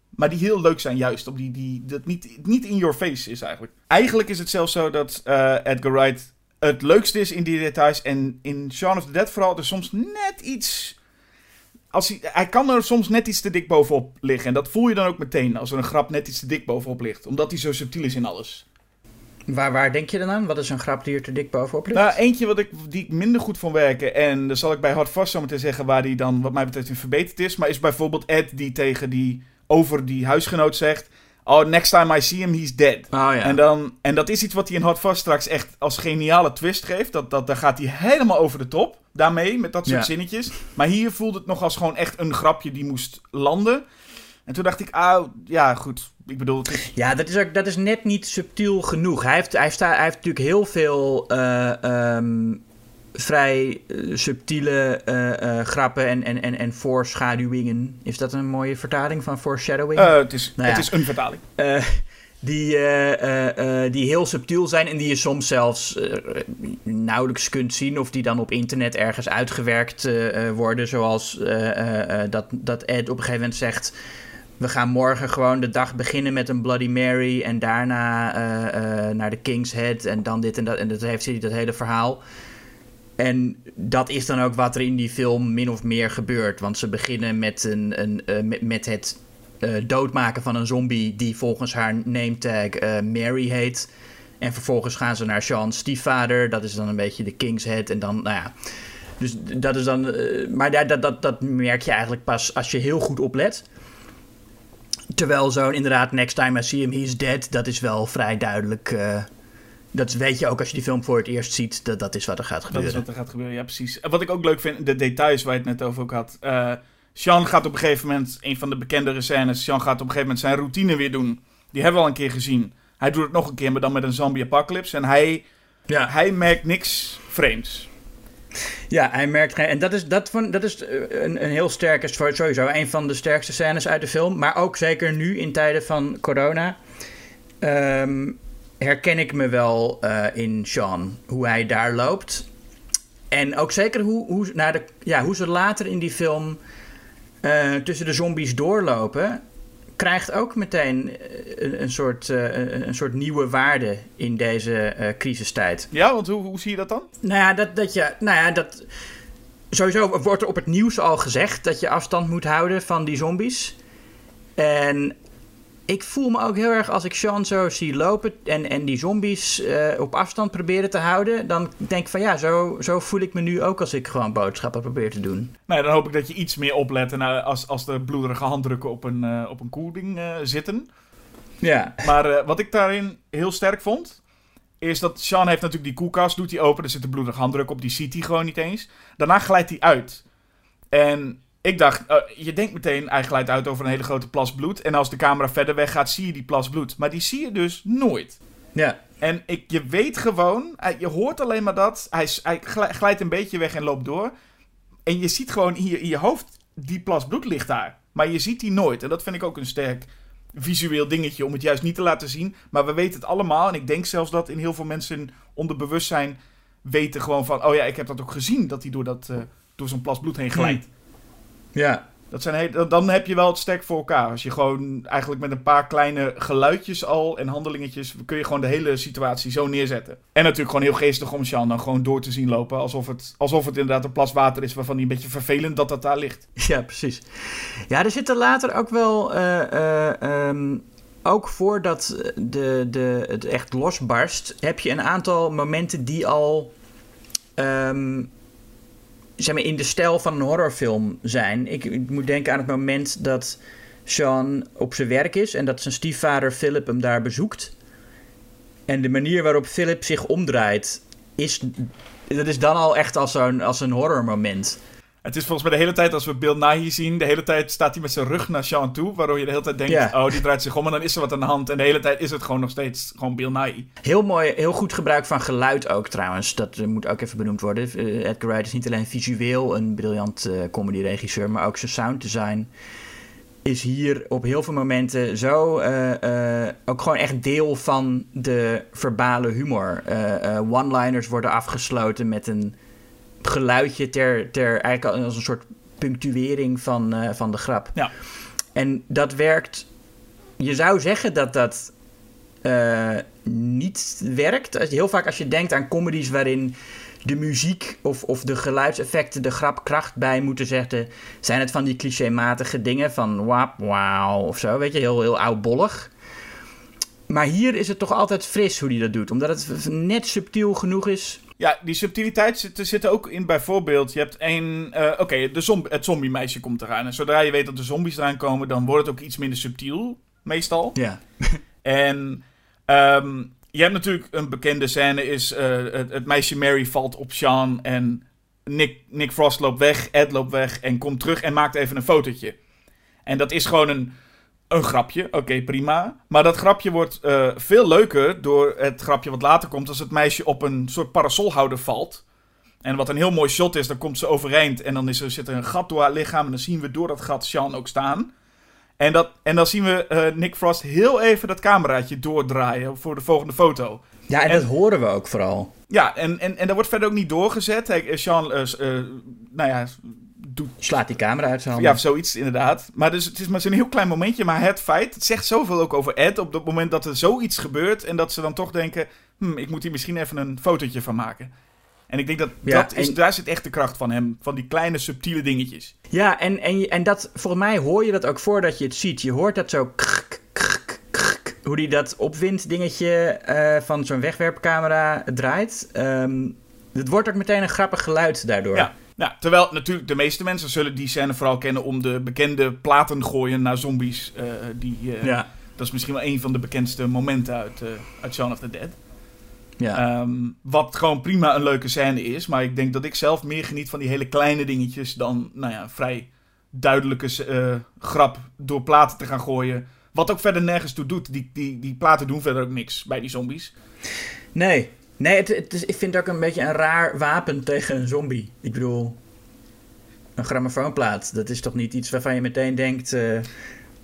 [SPEAKER 6] Maar die heel leuk zijn, juist. Op die, die, dat niet, niet in your face is eigenlijk. Eigenlijk is het zelfs zo dat uh, Edgar Wright het leukste is in die details. En in Shaun of the Dead vooral er soms net iets als hij, hij kan er soms net iets te dik bovenop liggen. En dat voel je dan ook meteen als er een grap net iets te dik bovenop ligt. Omdat hij zo subtiel is in alles.
[SPEAKER 5] Waar, waar denk je dan aan? Wat is een grap die er te dik bovenop ligt?
[SPEAKER 6] Nou, eentje wat ik, die ik minder goed vond werken. En dan zal ik bij Hard Vast zo meteen zeggen waar die dan wat mij betreft in verbeterd is. Maar is bijvoorbeeld Ed die tegen die over die huisgenoot zegt... Oh, next time I see him, he's dead.
[SPEAKER 5] oh ja.
[SPEAKER 6] En, dan, en dat is iets wat hij in Hard Vast straks echt als geniale twist geeft. Dat, dat, daar gaat hij helemaal over de top daarmee, met dat soort
[SPEAKER 5] Ja.
[SPEAKER 6] zinnetjes. Maar hier voelde het nog als gewoon echt een grapje die moest landen. En toen dacht ik, ah, ja, goed. Ik bedoel, het is...
[SPEAKER 5] Ja, dat is, ook, dat is net niet subtiel genoeg. Hij heeft, hij sta, hij heeft natuurlijk heel veel eh, ehm, vrij eh, subtiele eh, grappen en, en, en, en voorschaduwingen. Is dat een mooie vertaling van foreshadowing?
[SPEAKER 6] het, is,
[SPEAKER 5] Nou ja.
[SPEAKER 6] het is een vertaling.
[SPEAKER 5] Die, die heel subtiel zijn en die je soms zelfs nauwelijks kunt zien. Of die dan op internet ergens uitgewerkt worden. Zoals dat, dat Ed op een gegeven moment zegt... We gaan morgen gewoon de dag beginnen met een Bloody Mary. En daarna eh, eh, naar de King's Head. En dan dit en dat. En dat heeft hij dat hele verhaal. En dat is dan ook wat er in die film min of meer gebeurt. Want ze beginnen met, een, een, eh, met, het doodmaken van een zombie die volgens haar nametag Mary heet. En vervolgens gaan ze naar Sean's stiefvader. Dat is dan een beetje de King's Head. En dan, nou ja. Dus dat is dan. maar dat, dat, dat merk je eigenlijk pas als je heel goed oplet. Terwijl zo'n inderdaad, next time I see him, he's dead. Dat is wel vrij duidelijk. eh, dat weet je ook als je die film voor het eerst ziet. Dat, dat is wat er gaat
[SPEAKER 6] Dat
[SPEAKER 5] gebeuren.
[SPEAKER 6] is wat er gaat gebeuren, ja precies. Wat ik ook leuk vind, de details waar je het net over ook had. Eh Sean gaat op een gegeven moment, een van de bekendere scènes, Sean gaat op een gegeven moment zijn routine weer doen. Die hebben we al een keer gezien. Hij doet het nog een keer, maar dan met een zombie apocalypse. En hij,
[SPEAKER 5] Ja.
[SPEAKER 6] hij merkt niks vreemds.
[SPEAKER 5] Ja, hij merkt geen. En dat is, dat van, dat is eh, een, een heel sterke, sowieso een van de sterkste scènes uit de film. Maar ook zeker nu in tijden van corona. ehm, herken ik me wel eh, in Sean. Hoe hij daar loopt. En ook zeker hoe, hoe, naar de, ja, hoe ze later in die film eh, tussen de zombies doorlopen. Krijgt ook meteen eh, een, een, soort, eh, een, een soort nieuwe waarde in deze eh, crisistijd.
[SPEAKER 6] Ja, want hoe, hoe zie je dat dan?
[SPEAKER 5] Nou ja, dat, dat je. Nou ja, dat. Sowieso wordt er op het nieuws al gezegd dat je afstand moet houden van die zombies. En ik voel me ook heel erg als ik Sean zo zie lopen en, en die zombies eh, op afstand proberen te houden. Dan denk ik van ja, zo, zo voel ik me nu ook als ik gewoon boodschappen probeer te doen.
[SPEAKER 6] Nou, dan hoop ik dat je iets meer oplet eh, als, als de bloederige handdrukken op een, eh, op een koeling zitten.
[SPEAKER 5] Ja.
[SPEAKER 6] Maar wat ik daarin heel sterk vond, is dat Sean heeft natuurlijk die koelkast, doet hij open, er zit een bloedige handdruk op, die ziet hij gewoon niet eens. Daarna glijdt hij uit. En ik dacht, eh, je denkt meteen, glijdt uit over een hele grote plas bloed. En als de camera verder weg gaat, zie je die plas bloed. Maar die zie je dus nooit.
[SPEAKER 5] Ja.
[SPEAKER 6] En ik, je weet gewoon, je hoort alleen maar dat. Hij, glijdt een beetje weg en loopt door. En je ziet gewoon hier in je hoofd, die plas bloed ligt daar. Maar je ziet die nooit. En dat vind ik ook een sterk visueel dingetje om het juist niet te laten zien. Maar we weten het allemaal. En ik denk zelfs dat in heel veel mensen onder bewustzijn weten gewoon van... Oh ja, ik heb dat ook gezien, dat hij door, dat, eh, door zo'n plas bloed heen glijdt.
[SPEAKER 5] Ja.
[SPEAKER 6] Dat zijn heel- dan heb je wel het sterk voor elkaar. Als je gewoon eigenlijk met een paar kleine geluidjes al en handelingetjes... kun je gewoon de hele situatie zo neerzetten. En natuurlijk gewoon heel geestig om Sean dan gewoon door te zien lopen. Alsof het, alsof het inderdaad een plas water is waarvan hij een beetje vervelend dat dat daar ligt.
[SPEAKER 5] Ja, precies. Ja, er zitten later ook wel. eh, eh, ehm, ook voordat de, de, het echt losbarst, heb je een aantal momenten die al. ehm, zeg maar in de stijl van een horrorfilm zijn. Ik, ik moet denken aan het moment dat Sean op zijn werk is en dat zijn stiefvader Philip hem daar bezoekt. En de manier waarop Philip zich omdraait, is, dat is dan al echt als, zo'n, als een horrormoment.
[SPEAKER 6] Het is volgens mij de hele tijd als we Bill Nighy zien... de hele tijd staat hij met zijn rug naar Sean toe... waardoor je de hele tijd denkt... Oh, die draait zich om en dan is er wat aan de hand. En de hele tijd is het gewoon nog steeds gewoon Bill Nighy.
[SPEAKER 5] Heel mooi, heel goed gebruik van geluid ook trouwens. Dat eh, moet ook even benoemd worden. Eh, Edgar Wright is niet alleen visueel een briljant eh comedyregisseur, maar ook zijn sounddesign is hier op heel veel momenten zo ook gewoon echt deel van de verbale humor. One-liners worden afgesloten met een geluidje ter, ter eigenlijk als een soort punctuering van, eh, van de grap.
[SPEAKER 6] Ja.
[SPEAKER 5] En dat werkt. Je zou zeggen dat dat eh, niet werkt. Heel vaak als je denkt aan comedies waarin de muziek of, of de geluidseffecten de grapkracht bij moeten zetten, zijn het van die clichématige dingen van wap, wauw of zo, weet je, heel, heel oudbollig. Maar hier is het toch altijd fris hoe hij dat doet, omdat het net subtiel genoeg is.
[SPEAKER 6] Ja, die subtiliteit zit, er ook in bijvoorbeeld, je hebt één, eh, oké, de zomb het zombie-meisje komt eraan. En zodra je weet dat de zombies eraan komen, dan wordt het ook iets minder subtiel, meestal.
[SPEAKER 5] Ja.
[SPEAKER 6] En ehm, je hebt natuurlijk een bekende scène, is eh, het, het meisje Mary valt op Sean en Nick, Nick Frost loopt weg, Ed loopt weg en komt terug en maakt even een fotootje. En dat is gewoon een, een grapje, oké prima. Maar dat grapje wordt eh, veel leuker door het grapje wat later komt als het meisje op een soort parasolhouder valt. En wat een heel mooi shot is, dan komt ze overeind en dan is er, zit er een gat door haar lichaam en dan zien we door dat gat Sean ook staan. En, dat, en dan zien we eh, Nick Frost heel even dat cameraatje doordraaien voor de volgende foto.
[SPEAKER 5] Ja, en,
[SPEAKER 6] En-
[SPEAKER 5] dat horen we ook vooral.
[SPEAKER 6] Ja, en, en, en dat wordt verder ook niet doorgezet. Eh, Sean, nou ja, doet
[SPEAKER 5] Slaat die camera uit zijn handen.
[SPEAKER 6] ja, zoiets inderdaad. Maar dus, het is maar zo'n heel klein momentje. Maar het feit, het zegt zoveel ook over Ed. Op het moment dat er zoiets gebeurt. En dat ze dan toch denken, hm, ik moet hier misschien even een fotootje van maken. En ik denk dat,
[SPEAKER 5] Ja,
[SPEAKER 6] dat is,
[SPEAKER 5] en-
[SPEAKER 6] daar zit echt de kracht van hem. Van die kleine subtiele dingetjes.
[SPEAKER 5] Ja, en, en, en dat, volgens mij hoor je dat ook voordat je het ziet. Je hoort dat zo krk, krk, krk, hoe die dat opwind dingetje eh, van zo'n wegwerpcamera draait. Ehm, het wordt ook meteen een grappig geluid daardoor.
[SPEAKER 6] Ja. Nou, terwijl natuurlijk de meeste mensen zullen die scène vooral kennen om de bekende platen gooien naar zombies. eh, die, eh,
[SPEAKER 5] Ja.
[SPEAKER 6] Dat is misschien wel een van de bekendste momenten uit, eh uit Shaun of the Dead.
[SPEAKER 5] ja.
[SPEAKER 6] Ehm, wat gewoon prima een leuke scène is. Maar ik denk dat ik zelf meer geniet van die hele kleine dingetjes dan, nou ja, vrij duidelijke grap door platen te gaan gooien. Wat ook verder nergens toe doet. Die, die, die platen doen verder ook niks bij die zombies.
[SPEAKER 5] Nee, nee het, het is, ik vind het ook een beetje een raar wapen tegen een zombie. Ik bedoel, een grammofoonplaat. Dat is toch niet iets waarvan je meteen denkt... eh,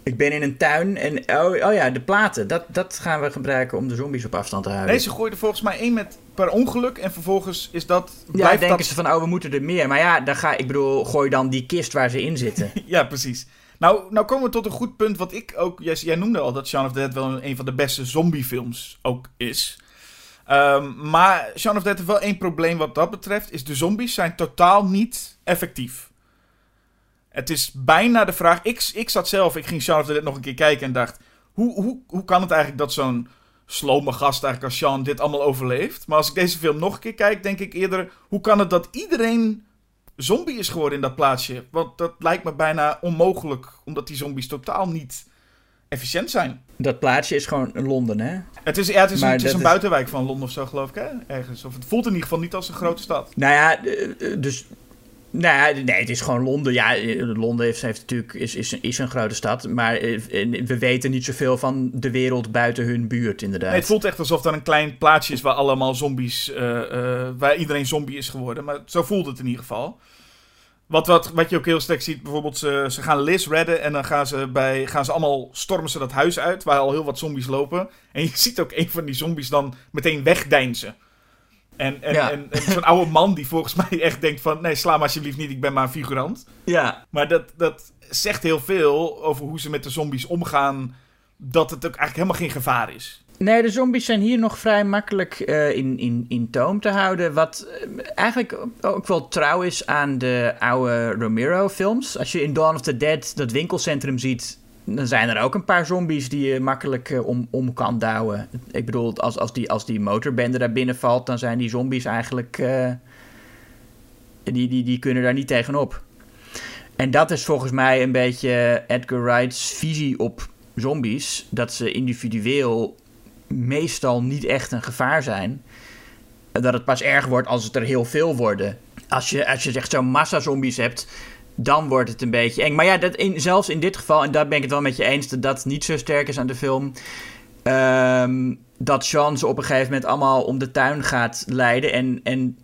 [SPEAKER 5] ik ben in een tuin en oh, oh ja, de platen. Dat, dat gaan we gebruiken om de zombies op afstand te houden.
[SPEAKER 6] Nee, ze gooiden volgens mij één met per ongeluk. En vervolgens is dat.
[SPEAKER 5] Ja, denken
[SPEAKER 6] dat...
[SPEAKER 5] ze van, oh, we moeten er meer. Maar ja, dan ga, ik bedoel, gooi dan die kist waar ze in zitten.
[SPEAKER 6] Ja, precies. Nou, nou komen we tot een goed punt. Wat ik ook. Jij, jij noemde al dat Shaun of the Dead wel een, een van de beste zombiefilms ook is. Ehm, maar Shaun of Dead heeft wel één probleem wat dat betreft. Is de zombies zijn totaal niet effectief. Het is bijna de vraag. Ik, ik zat zelf, ik ging Shaun of Dead nog een keer kijken en dacht. Hoe, hoe, hoe kan het eigenlijk dat zo'n slome gast eigenlijk als Sean dit allemaal overleeft? Maar als ik deze film nog een keer kijk, denk ik eerder. Hoe kan het dat iedereen zombie is geworden in dat plaatsje? Want dat lijkt me bijna onmogelijk, omdat die zombies totaal niet efficiënt zijn.
[SPEAKER 5] Dat plaatsje is gewoon Londen, hè?
[SPEAKER 6] Het is, ja, het is, een, het is een buitenwijk van Londen of zo, geloof ik, hè? Ergens. Of het voelt in ieder geval niet als een grote stad.
[SPEAKER 5] Nou ja, eh, eh, dus... Nou ja, nee, het is gewoon Londen. Ja, eh, Londen heeft, heeft natuurlijk, is, is, is een grote stad. Maar we weten niet zoveel van de wereld buiten hun buurt, inderdaad.
[SPEAKER 6] Nee, het voelt echt alsof er een klein plaatsje is waar allemaal zombies, waar iedereen zombie is geworden. Maar zo voelt het in ieder geval. Wat, wat, wat je ook heel sterk ziet, bijvoorbeeld ze, ze gaan Liz redden en dan gaan ze, bij, gaan ze allemaal, stormen ze dat huis uit waar al heel wat zombies lopen. En je ziet ook een van die zombies dan meteen wegdeinzen. En, en,
[SPEAKER 5] Ja.
[SPEAKER 6] en, en zo'n oude man die volgens mij echt denkt van, nee sla me alsjeblieft niet, ik ben maar een figurant.
[SPEAKER 5] Ja,
[SPEAKER 6] Maar dat, dat zegt heel veel over hoe ze met de zombies omgaan, dat het ook eigenlijk helemaal geen gevaar is.
[SPEAKER 5] Nee, de zombies zijn hier nog vrij makkelijk eh, in, in, in toom te houden. Wat eh, eigenlijk ook wel trouw is aan de oude Romero-films. Als je in Dawn of the Dead dat winkelcentrum ziet, dan zijn er ook een paar zombies die je makkelijk eh, om, om kan douwen. Ik bedoel, als, als, die, als die motorbende daar binnen valt, dan zijn die zombies eigenlijk. die, die, die kunnen daar niet tegenop. En dat is volgens mij een beetje Edgar Wright's visie op zombies. Dat ze individueel meestal niet echt een gevaar zijn. Dat het pas erg wordt als het er heel veel worden. Als je, als je echt zo'n massa zombies hebt, dan wordt het een beetje eng. Maar ja, dat in, zelfs in dit geval, en daar ben ik het wel met je eens, dat dat niet zo sterk is aan de film. ehm, dat Sean ze op een gegeven moment allemaal om de tuin gaat leiden. En, en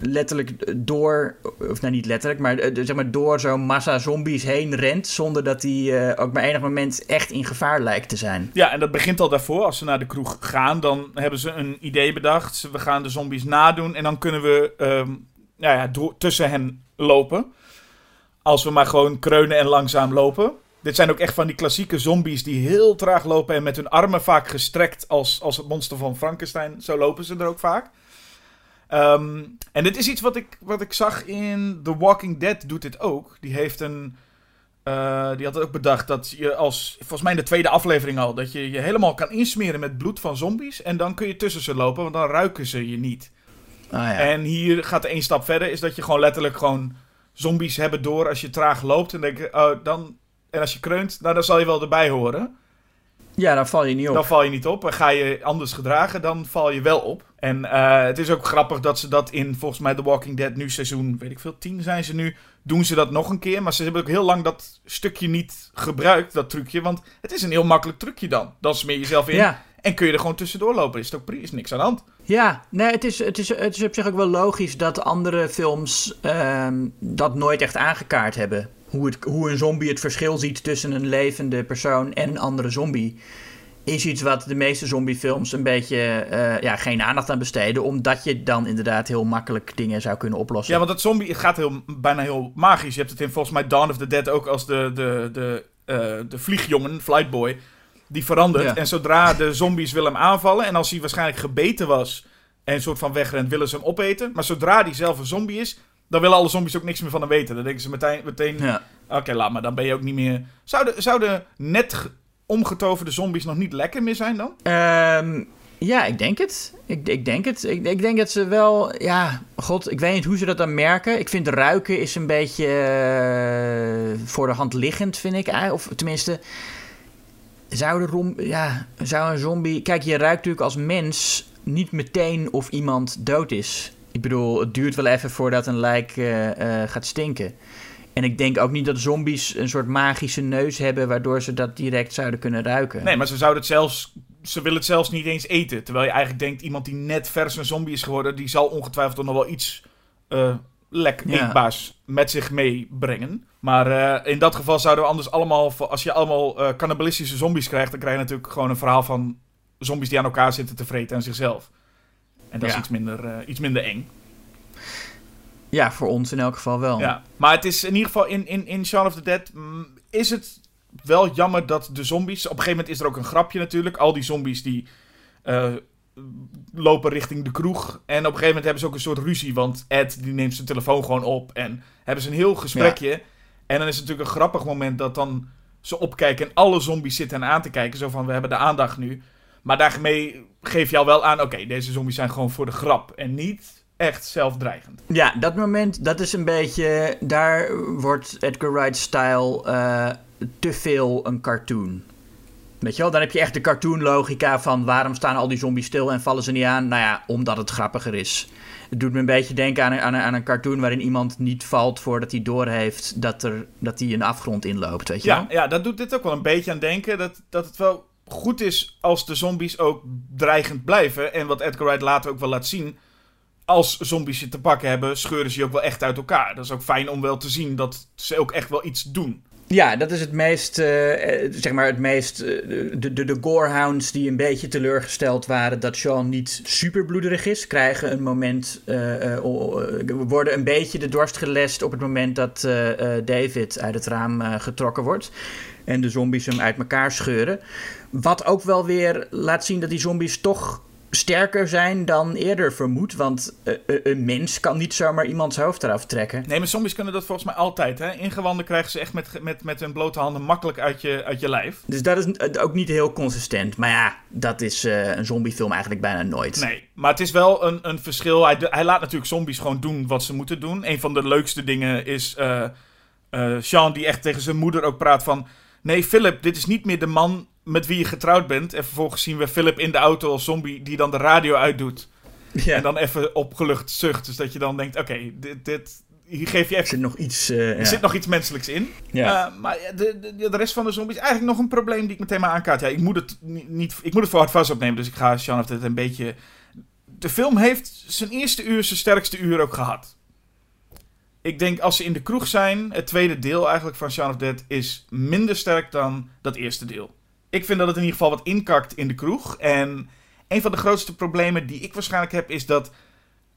[SPEAKER 5] letterlijk door, of nou niet letterlijk, maar, eh, zeg maar door zo'n massa zombies heen rent. Zonder dat hij eh, ook maar enig moment echt in gevaar lijkt te zijn.
[SPEAKER 6] Ja, en dat begint al daarvoor. Als ze naar de kroeg gaan, dan hebben ze een idee bedacht. We gaan de zombies nadoen en dan kunnen we ehm, nou ja, tussen hen lopen. Als we maar gewoon kreunen en langzaam lopen. Dit zijn ook echt van die klassieke zombies die heel traag lopen en met hun armen vaak gestrekt als, als het monster van Frankenstein. Zo lopen ze er ook vaak. Ehm, en dit is iets wat ik, wat ik zag in The Walking Dead doet dit ook. Die heeft een... eh, die had ook bedacht dat je als... Volgens mij in de tweede aflevering al. Dat je je helemaal kan insmeren met bloed van zombies. En dan kun je tussen ze lopen, want dan ruiken ze je niet.
[SPEAKER 5] Ah, ja.
[SPEAKER 6] En hier gaat er één stap verder. Is dat je gewoon letterlijk gewoon zombies hebben door als je traag loopt. En, denk, oh, dan, en als je kreunt, nou, dan zal je wel erbij horen.
[SPEAKER 5] Ja, dan val je niet op.
[SPEAKER 6] Dan val je niet op. En ga je anders gedragen, dan val je wel op. En eh, het is ook grappig dat ze dat in, volgens mij, The Walking Dead, nu seizoen, weet ik veel, 10 zijn ze nu. Doen ze dat nog een keer. Maar ze hebben ook heel lang dat stukje niet gebruikt, dat trucje. Want het is een heel makkelijk trucje dan. Dan smeer je jezelf in.
[SPEAKER 5] Ja.
[SPEAKER 6] En kun je er gewoon tussendoor lopen. Is het ook is niks aan de hand.
[SPEAKER 5] Ja, nee, het is, het, is, het is op zich ook wel logisch dat andere films ehm, dat nooit echt aangekaart hebben. Hoe, het, hoe een zombie het verschil ziet tussen een levende persoon en een andere zombie. Is iets wat de meeste zombiefilms een beetje eh, ja, geen aandacht aan besteden. Omdat je dan inderdaad heel makkelijk dingen zou kunnen oplossen.
[SPEAKER 6] Ja, want dat zombie het gaat heel, bijna heel magisch. Je hebt het in volgens mij Dawn of the Dead ook als de, de, de, eh, de vliegjongen, Flightboy. Die verandert.
[SPEAKER 5] Ja.
[SPEAKER 6] En zodra de zombies willen hem aanvallen. En als hij waarschijnlijk gebeten was. En een soort van wegrent, willen ze hem opeten. Maar zodra hij zelf een zombie is. Dan willen alle zombies ook niks meer van hem weten. Dan denken ze meteen. meteen
[SPEAKER 5] Ja.
[SPEAKER 6] Oké, laat maar. Dan ben je ook niet meer. Zouden, zouden net ge- omgetoverde zombies nog niet lekker meer zijn dan?
[SPEAKER 5] Ehm, ja, ik denk het. Ik, ik denk het. Ik, ik denk dat ze wel. Ja, god, ik weet niet hoe ze dat dan merken. Ik vind ruiken is een beetje eh, voor de hand liggend, vind ik. Of tenminste, zou, de rom, ja, zou een zombie. Kijk, je ruikt natuurlijk als mens niet meteen of iemand dood is. Ik bedoel, het duurt wel even voordat een lijk eh, eh, gaat stinken. En ik denk ook niet dat zombies een soort magische neus hebben, waardoor ze dat direct zouden kunnen ruiken.
[SPEAKER 6] Nee, maar ze zouden het zelfs. Ze willen het zelfs niet eens eten. Terwijl je eigenlijk denkt, iemand die net vers een zombie is geworden, die zal ongetwijfeld nog wel iets
[SPEAKER 5] Ja.
[SPEAKER 6] eetbaars met zich meebrengen. Maar in dat geval zouden we anders allemaal, als je allemaal eh, cannibalistische zombies krijgt, dan krijg je natuurlijk gewoon een verhaal van zombies die aan elkaar zitten te vreten en zichzelf. En dat
[SPEAKER 5] Ja.
[SPEAKER 6] is iets minder, eh, iets minder eng.
[SPEAKER 5] Ja, voor ons in elk geval wel.
[SPEAKER 6] Ja. Maar het is in ieder geval in, in, in Shaun of the Dead mm, is het wel jammer dat de zombies... Op een gegeven moment is er ook een grapje natuurlijk. Al die zombies die eh, lopen richting de kroeg. En op een gegeven moment hebben ze ook een soort ruzie. Want Ed die neemt zijn telefoon gewoon op. En hebben ze een heel gesprekje. En dan is het natuurlijk een grappig moment dat dan ze opkijken... en alle zombies zitten aan te kijken. Zo van, we hebben de aandacht nu. Maar daarmee geef je al wel aan... oké, deze zombies zijn gewoon voor de grap. En niet echt zelfdreigend.
[SPEAKER 5] Ja, dat moment, dat is een beetje... Daar wordt Edgar Wright's style eh, te veel een cartoon. Weet je wel, dan heb je echt de cartoon-logica van... waarom staan al die zombies stil en vallen ze niet aan? Nou ja, omdat het grappiger is. Het doet me een beetje denken aan een, aan een, aan een cartoon... waarin iemand niet valt voordat hij doorheeft... dat, er, dat hij een afgrond inloopt, weet je
[SPEAKER 6] Ja,
[SPEAKER 5] wel?
[SPEAKER 6] ja, dat doet dit ook wel een beetje aan denken. Dat, dat het wel goed is als de zombies ook dreigend blijven. En wat Edgar Wright later ook wel laat zien. Als zombies je te pakken hebben, scheuren ze je ook wel echt uit elkaar. Dat is ook fijn om wel te zien dat ze ook echt wel iets doen.
[SPEAKER 5] Ja, dat is het meest, eh, zeg maar, het meest, eh, de, de, de gorehounds die een beetje teleurgesteld waren dat Sean niet super bloederig is, krijgen een moment, eh, worden een beetje de dorst gelest op het moment dat David uit het raam getrokken wordt. En de zombies hem uit elkaar scheuren. Wat ook wel weer laat zien dat die zombies toch sterker zijn dan eerder vermoed. Want eh, eh, een mens kan niet zomaar iemands hoofd eraf trekken.
[SPEAKER 6] Nee, maar zombies kunnen dat volgens mij altijd. Hè? Ingewanden krijgen ze echt met, met, met hun blote handen makkelijk uit je, uit je lijf.
[SPEAKER 5] Dus dat is eh, ook niet heel consistent. Maar ja, dat is een zombiefilm eigenlijk bijna nooit.
[SPEAKER 6] Nee, maar het is wel een, een verschil. Hij, hij laat natuurlijk zombies gewoon doen wat ze moeten doen. Een van de leukste dingen is eh, Sean die echt tegen zijn moeder ook praat van... Nee, Philip, dit is niet meer de man met wie je getrouwd bent. En vervolgens zien we Philip in de auto als zombie die dan de radio uitdoet.
[SPEAKER 5] Ja.
[SPEAKER 6] En dan even opgelucht zucht. Dus dat je dan denkt, oké, dit, dit, hier geef je
[SPEAKER 5] Er
[SPEAKER 6] even...
[SPEAKER 5] zit nog iets... eh,
[SPEAKER 6] Er
[SPEAKER 5] ja.
[SPEAKER 6] zit nog iets menselijks in.
[SPEAKER 5] Ja.
[SPEAKER 6] Eh, maar de, de, de rest van de zombies... Eigenlijk nog een probleem die ik meteen maar aankaart. Ja, ik moet het, niet, ik moet het voor hard vast opnemen. Dus ik ga Sean of het een beetje... De film heeft zijn eerste uur, zijn sterkste uur ook gehad. Ik denk als ze in de kroeg zijn... Het tweede deel eigenlijk van Shaun of Dead... is minder sterk dan dat eerste deel. Ik vind dat het in ieder geval wat inkakt in de kroeg. En een van de grootste problemen die ik waarschijnlijk heb... is dat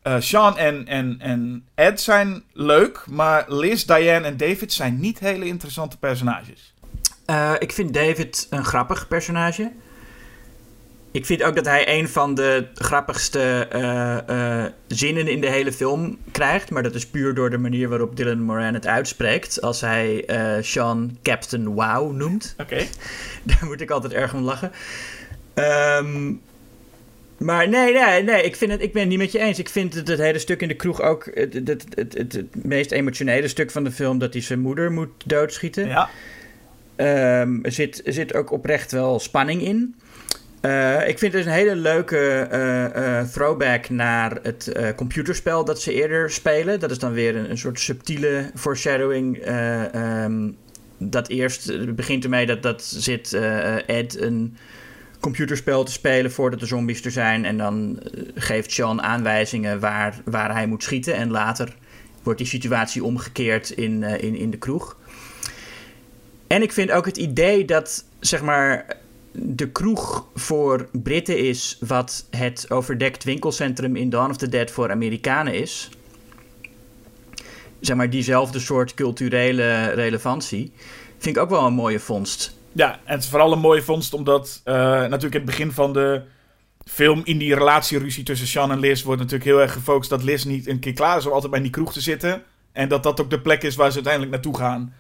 [SPEAKER 6] eh Sean en, en, en Ed zijn leuk... maar Liz, Diane en David zijn niet hele interessante personages.
[SPEAKER 5] Eh, ik vind David een grappig personage. Ik vind ook dat hij een van de grappigste uh, uh, zinnen in de hele film krijgt. Maar dat is puur door de manier waarop Dylan Moran het uitspreekt. Als hij uh, Sean Captain Wow noemt.
[SPEAKER 6] Oké. Okay.
[SPEAKER 5] Daar moet ik altijd erg om lachen. Um, maar nee, nee, nee ik, vind het, ik ben het niet met je eens. Ik vind het, het hele stuk in de kroeg ook het, het, het, het, het meest emotionele stuk van de film... dat hij zijn moeder moet doodschieten.
[SPEAKER 6] Ja.
[SPEAKER 5] Um, er, zit, er zit ook oprecht wel spanning in. Uh, ik vind het een hele leuke uh, uh, throwback naar het computerspel dat ze eerder spelen. Dat is dan weer een, een soort subtiele foreshadowing. Um, dat eerst begint ermee dat, dat zit Ed een computerspel te spelen voordat de zombies er zijn. En dan geeft Sean aanwijzingen waar, waar hij moet schieten. En later wordt die situatie omgekeerd in, in, in de kroeg. En ik vind ook het idee dat, zeg maar, de kroeg voor Britten is wat het overdekt winkelcentrum in Dawn of the Dead voor Amerikanen is. Zeg maar diezelfde soort culturele relevantie. Vind ik ook wel een mooie vondst.
[SPEAKER 6] Ja, en het is vooral een mooie vondst omdat uh, natuurlijk in het begin van de film in die relatieruzie tussen Sean en Liz wordt natuurlijk heel erg gefocust dat Liz niet een keer klaar is om altijd bij die kroeg te zitten. En dat dat ook de plek is waar ze uiteindelijk naartoe gaan.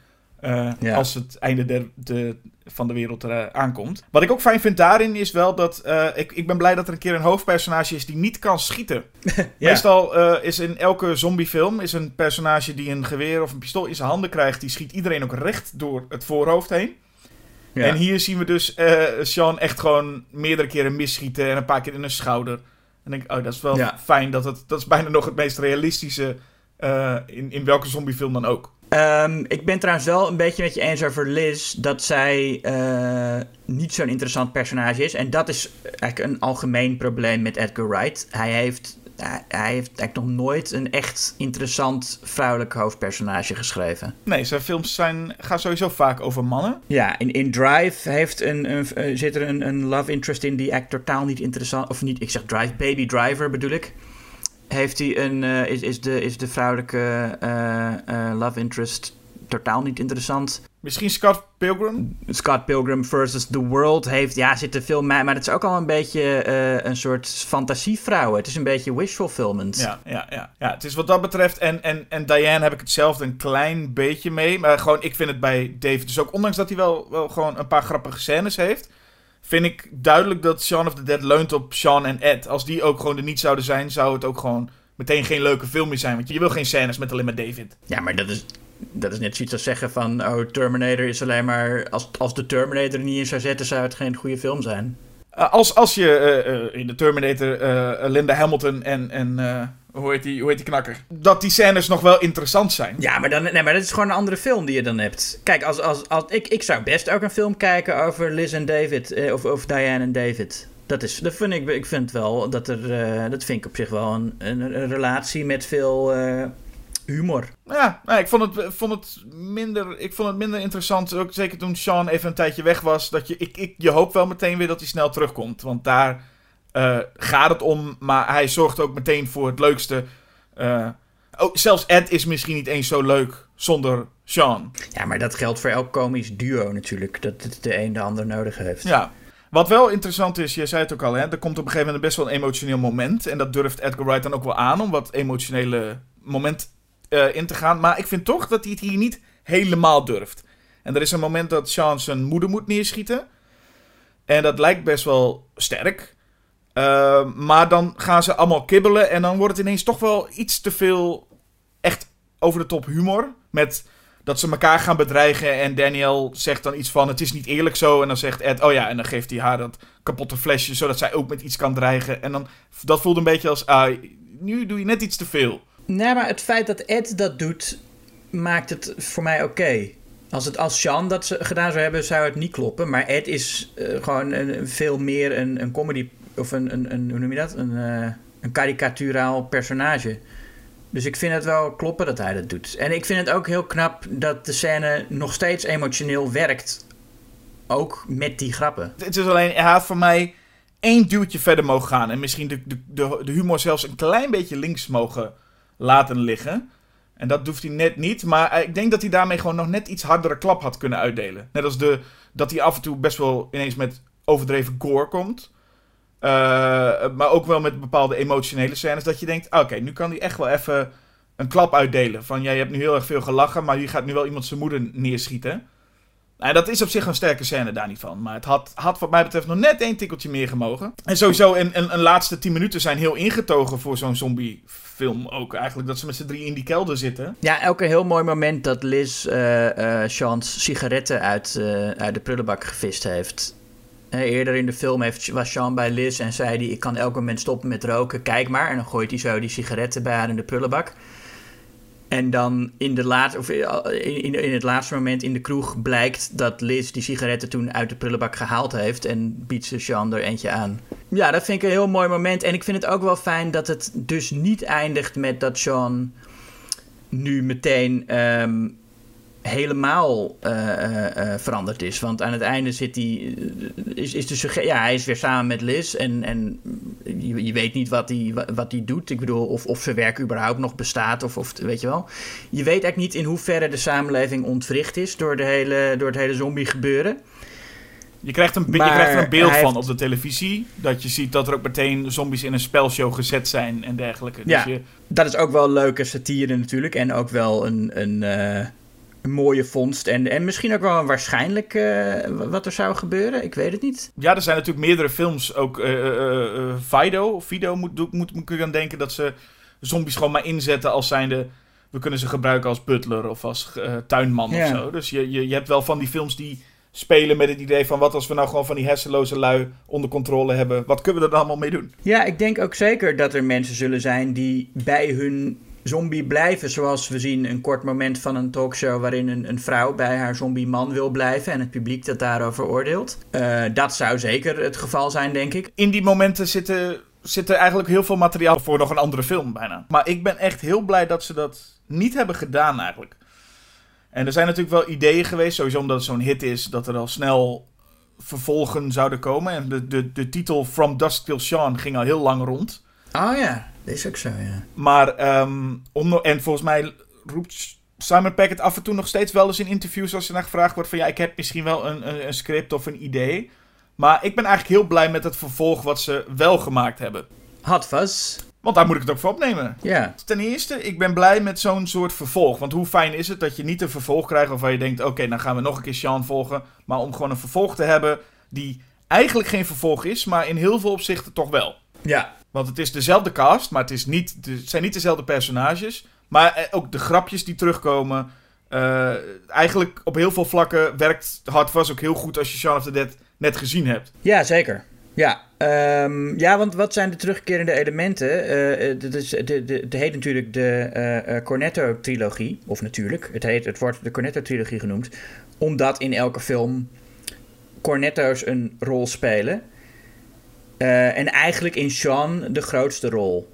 [SPEAKER 6] Uh, ja. Als het einde de, de, van de wereld er aankomt. Wat ik ook fijn vind daarin is wel dat. Uh, ik, ik ben blij dat er een keer een hoofdpersonage is die niet kan schieten. ja. Meestal uh, is in elke zombiefilm is een personage die een geweer of een pistool in zijn handen krijgt. Die schiet iedereen ook recht door het voorhoofd heen. Ja. En hier zien we dus Sean echt gewoon meerdere keren misschieten en een paar keer in een schouder. En denk ik, oh, dat is wel fijn. Dat, het, dat is bijna nog het meest realistische in, in welke zombiefilm dan ook.
[SPEAKER 5] Um, ik ben trouwens wel een beetje met je eens over Liz dat zij uh, niet zo'n interessant personage is. En dat is eigenlijk een algemeen probleem met Edgar Wright. Hij heeft, hij heeft eigenlijk nog nooit een echt interessant vrouwelijk hoofdpersonage geschreven.
[SPEAKER 6] Nee, zijn films zijn, gaan sowieso vaak over mannen.
[SPEAKER 5] Ja, in, in Drive heeft een, een, uh, zit er een, een love interest in die eigenlijk totaal niet interessant... Of niet, ik zeg Drive, Baby Driver bedoel ik heeft hij een, uh, is, is, de, is de vrouwelijke uh, uh, love interest totaal niet interessant.
[SPEAKER 6] Misschien Scott Pilgrim?
[SPEAKER 5] Scott Pilgrim versus The World heeft, ja, zit er veel mee, maar het is ook al een beetje een soort fantasievrouw. Het is een beetje wish fulfillment.
[SPEAKER 6] Ja, ja, ja. ja het is wat dat betreft, en, en, en Diane heb ik hetzelfde een klein beetje mee, maar gewoon, ik vind het bij David dus ook, ondanks dat hij wel, wel gewoon een paar grappige scènes heeft vind ik duidelijk dat Shaun of the Dead leunt op Sean en Ed. Als die ook gewoon er niet zouden zijn, zou het ook gewoon meteen geen leuke film meer zijn. Want je wil geen scènes met alleen maar David.
[SPEAKER 5] Ja, maar dat is, dat is net zoiets als zeggen van... oh, Terminator is alleen maar... als, als de Terminator er niet in zou zetten, zou het geen goede film zijn.
[SPEAKER 6] Uh, als, als je uh, uh, in de Terminator Linda Hamilton en... en hoe heet, die, hoe heet die knakker? Dat die scènes nog wel interessant zijn.
[SPEAKER 5] Ja, maar, dan, nee, maar dat is gewoon een andere film die je dan hebt. Kijk, als, als, als, ik, ik zou best ook een film kijken over Liz en David. Eh, of over Diane en David. Dat, is, dat vind ik, ik vind wel dat er. Uh, dat vind ik op zich wel een, een, een relatie met veel. Uh, humor.
[SPEAKER 6] Ja, nee, ik, vond het, vond het minder, ik vond het minder interessant. Ook zeker toen Sean even een tijdje weg was. Dat je, ik, ik, je hoopt wel meteen weer dat hij snel terugkomt. Want daar uh, gaat het om, maar hij zorgt ook meteen voor het leukste. Uh, oh, zelfs Ed is misschien niet eens zo leuk zonder Sean.
[SPEAKER 5] Ja, maar dat geldt voor elk komisch duo natuurlijk. Dat het de een de ander nodig heeft.
[SPEAKER 6] Ja. Wat wel interessant is, je zei het ook al, hè, er komt op een gegeven moment best wel een emotioneel moment. En dat durft Edgar Wright dan ook wel aan om wat emotionele moment uh, in te gaan. Maar ik vind toch dat hij het hier niet helemaal durft. En er is een moment dat Sean zijn moeder moet neerschieten. En dat lijkt best wel sterk. Uh, maar dan gaan ze allemaal kibbelen en dan wordt het ineens toch wel iets te veel echt over de top humor. Met dat ze elkaar gaan bedreigen en Daniel zegt dan iets van het is niet eerlijk zo. En dan zegt Ed, oh ja, en dan geeft hij haar dat kapotte flesje zodat zij ook met iets kan dreigen. En dan, dat voelt een beetje als, ah, nu doe je net iets te veel.
[SPEAKER 5] Nee, maar het feit dat Ed dat doet, maakt het voor mij oké. Als, het, als Sean dat gedaan zou hebben, zou het niet kloppen. Maar Ed is uh, gewoon veel meer een, een comedy of een, een, een, hoe noem je dat? Een, uh, een karikaturaal personage. Dus ik vind het wel kloppen dat hij dat doet. En ik vind het ook heel knap dat de scène nog steeds emotioneel werkt. Ook met die grappen.
[SPEAKER 6] Het is alleen, hij had voor mij één duwtje verder mogen gaan. En misschien de, de, de, humor zelfs een klein beetje links mogen laten liggen. En dat doet hij net niet. Maar ik denk dat hij daarmee gewoon nog net iets hardere klap had kunnen uitdelen. Net als de, dat hij af en toe best wel ineens met overdreven gore komt. Eh, maar ook wel met bepaalde emotionele scènes. Dat je denkt, oké, nu kan hij echt wel even een klap uitdelen. Van, jij hebt nu heel erg veel gelachen, maar je gaat nu wel iemand zijn moeder neerschieten. Nou, dat is op zich een sterke scène daar niet van. Maar het had, had wat mij betreft nog net één tikkeltje meer gemogen. En sowieso, een, een, een laatste tien minuten zijn heel ingetogen voor zo'n zombiefilm ook. Eigenlijk dat ze met z'n drie in die kelder zitten.
[SPEAKER 5] Ja, een heel mooi moment dat Liz uh, Sean's sigaretten uit, uit de prullenbak gevist heeft. Eerder in de film heeft, was Sean bij Liz en zei hij... ik kan elk moment stoppen met roken, kijk maar. En dan gooit hij zo die sigaretten bij haar in de prullenbak. En dan in, de laat, of in, in het laatste moment in de kroeg blijkt dat Liz die sigaretten toen uit de prullenbak gehaald heeft. En biedt ze Sean er eentje aan. Ja, dat vind ik een heel mooi moment. En ik vind het ook wel fijn dat het dus niet eindigt met dat Sean nu meteen um, helemaal uh, uh, veranderd is. Want aan het einde zit hij. Is, is de ja, hij is weer samen met Liz. En, en je, je weet niet wat hij, wat hij doet. Ik bedoel, of, of zijn werk überhaupt nog bestaat. Of, of weet je wel. Je weet eigenlijk niet in hoeverre de samenleving ontwricht is door, de hele, door het hele zombie gebeuren.
[SPEAKER 6] Je krijgt, een, je krijgt er een beeld van op de televisie. Dat je ziet dat er ook meteen zombies in een spelshow gezet zijn en dergelijke.
[SPEAKER 5] Ja,
[SPEAKER 6] dus je...
[SPEAKER 5] dat is ook wel leuke satire natuurlijk. En ook wel een, een, uh, een mooie vondst. En, en misschien ook wel een waarschijnlijk uh, wat er zou gebeuren. Ik weet het niet.
[SPEAKER 6] Ja, er zijn natuurlijk meerdere films. Ook uh, Fido, Fido moet, moet, moet, moet ik aan denken dat ze zombies gewoon maar inzetten als zijnde... We kunnen ze gebruiken als butler of als tuinman ja. of zo. Dus je, je, je hebt wel van die films die spelen met het idee van wat als we nou gewoon van die hersenloze lui onder controle hebben. Wat kunnen we er allemaal mee doen?
[SPEAKER 5] Ja, ik denk ook zeker dat er mensen zullen zijn die bij hun zombie blijven. Zoals we zien een kort moment van een talkshow waarin een, een vrouw bij haar zombie man wil blijven en het publiek dat daarover oordeelt. Uh, dat zou zeker het geval zijn, denk ik.
[SPEAKER 6] In die momenten zitten, zit er eigenlijk heel veel materiaal voor nog een andere film bijna. Maar ik ben echt heel blij dat ze dat niet hebben gedaan eigenlijk. En er zijn natuurlijk wel ideeën geweest, sowieso omdat het zo'n hit is, dat er al snel vervolgen zouden komen. En de, de, de titel From Dusk Till Dawn ging al heel lang rond.
[SPEAKER 5] Oh ja, dat is ook zo, ja.
[SPEAKER 6] Maar, um, en volgens mij roept Simon Packett af en toe nog steeds wel eens in interviews als er naar gevraagd wordt van ja, ik heb misschien wel een, een, een script of een idee. Maar ik ben eigenlijk heel blij met het vervolg wat ze wel gemaakt hebben.
[SPEAKER 5] Hot Fuzz.
[SPEAKER 6] Want daar moet ik het ook voor opnemen.
[SPEAKER 5] Ja.
[SPEAKER 6] Ten eerste, ik ben blij met zo'n soort vervolg. Want hoe fijn is het dat je niet een vervolg krijgt waarvan je denkt... oké, dan gaan we nog een keer Sean volgen. Maar om gewoon een vervolg te hebben die eigenlijk geen vervolg is... maar in heel veel opzichten toch wel.
[SPEAKER 5] Ja.
[SPEAKER 6] Want het is dezelfde cast, maar het, is niet, zijn niet dezelfde personages. Maar ook de grapjes die terugkomen... Uh, eigenlijk op heel veel vlakken werkt Hard Fuzz ook heel goed als je Shaun of the Dead net gezien hebt.
[SPEAKER 5] Ja, zeker. Ja, um, ja, want wat zijn de terugkerende elementen? Uh, het, is, de, de, heet natuurlijk de Cornetto-trilogie. Of natuurlijk, het, heet, het wordt de Cornetto-trilogie genoemd. Omdat in elke film Cornetto's een rol spelen. Uh, en eigenlijk in Sean de grootste rol.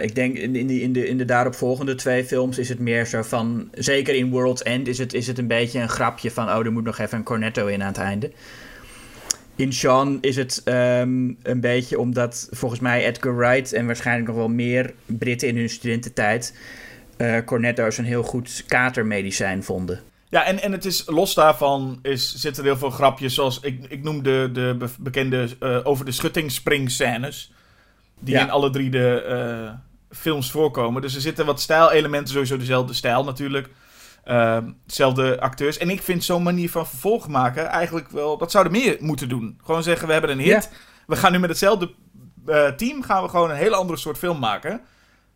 [SPEAKER 5] ik denk in, de, in, de, in de daaropvolgende twee films is het meer zo van... Zeker in World's End is het, is het een beetje een grapje van... Oh, er moet nog even een Cornetto in aan het einde. In Sean is het um, een beetje omdat volgens mij Edgar Wright en waarschijnlijk nog wel meer Britten in hun studententijd Cornetto's een heel goed katermedicijn vonden.
[SPEAKER 6] Ja, en, en het is los daarvan is, zitten er heel veel grapjes, zoals ik, ik noem de, de be bekende uh, over de schutting springscènes, die ja. in alle drie de uh, films voorkomen. Dus er zitten wat stijlelementen, sowieso dezelfde stijl natuurlijk. Uh, dezelfde acteurs. En ik vind zo'n manier van vervolg maken eigenlijk wel... Dat zouden meer moeten doen. Gewoon zeggen, we hebben een hit. Ja. We gaan nu met hetzelfde uh, team... gaan we gewoon een hele andere soort film maken.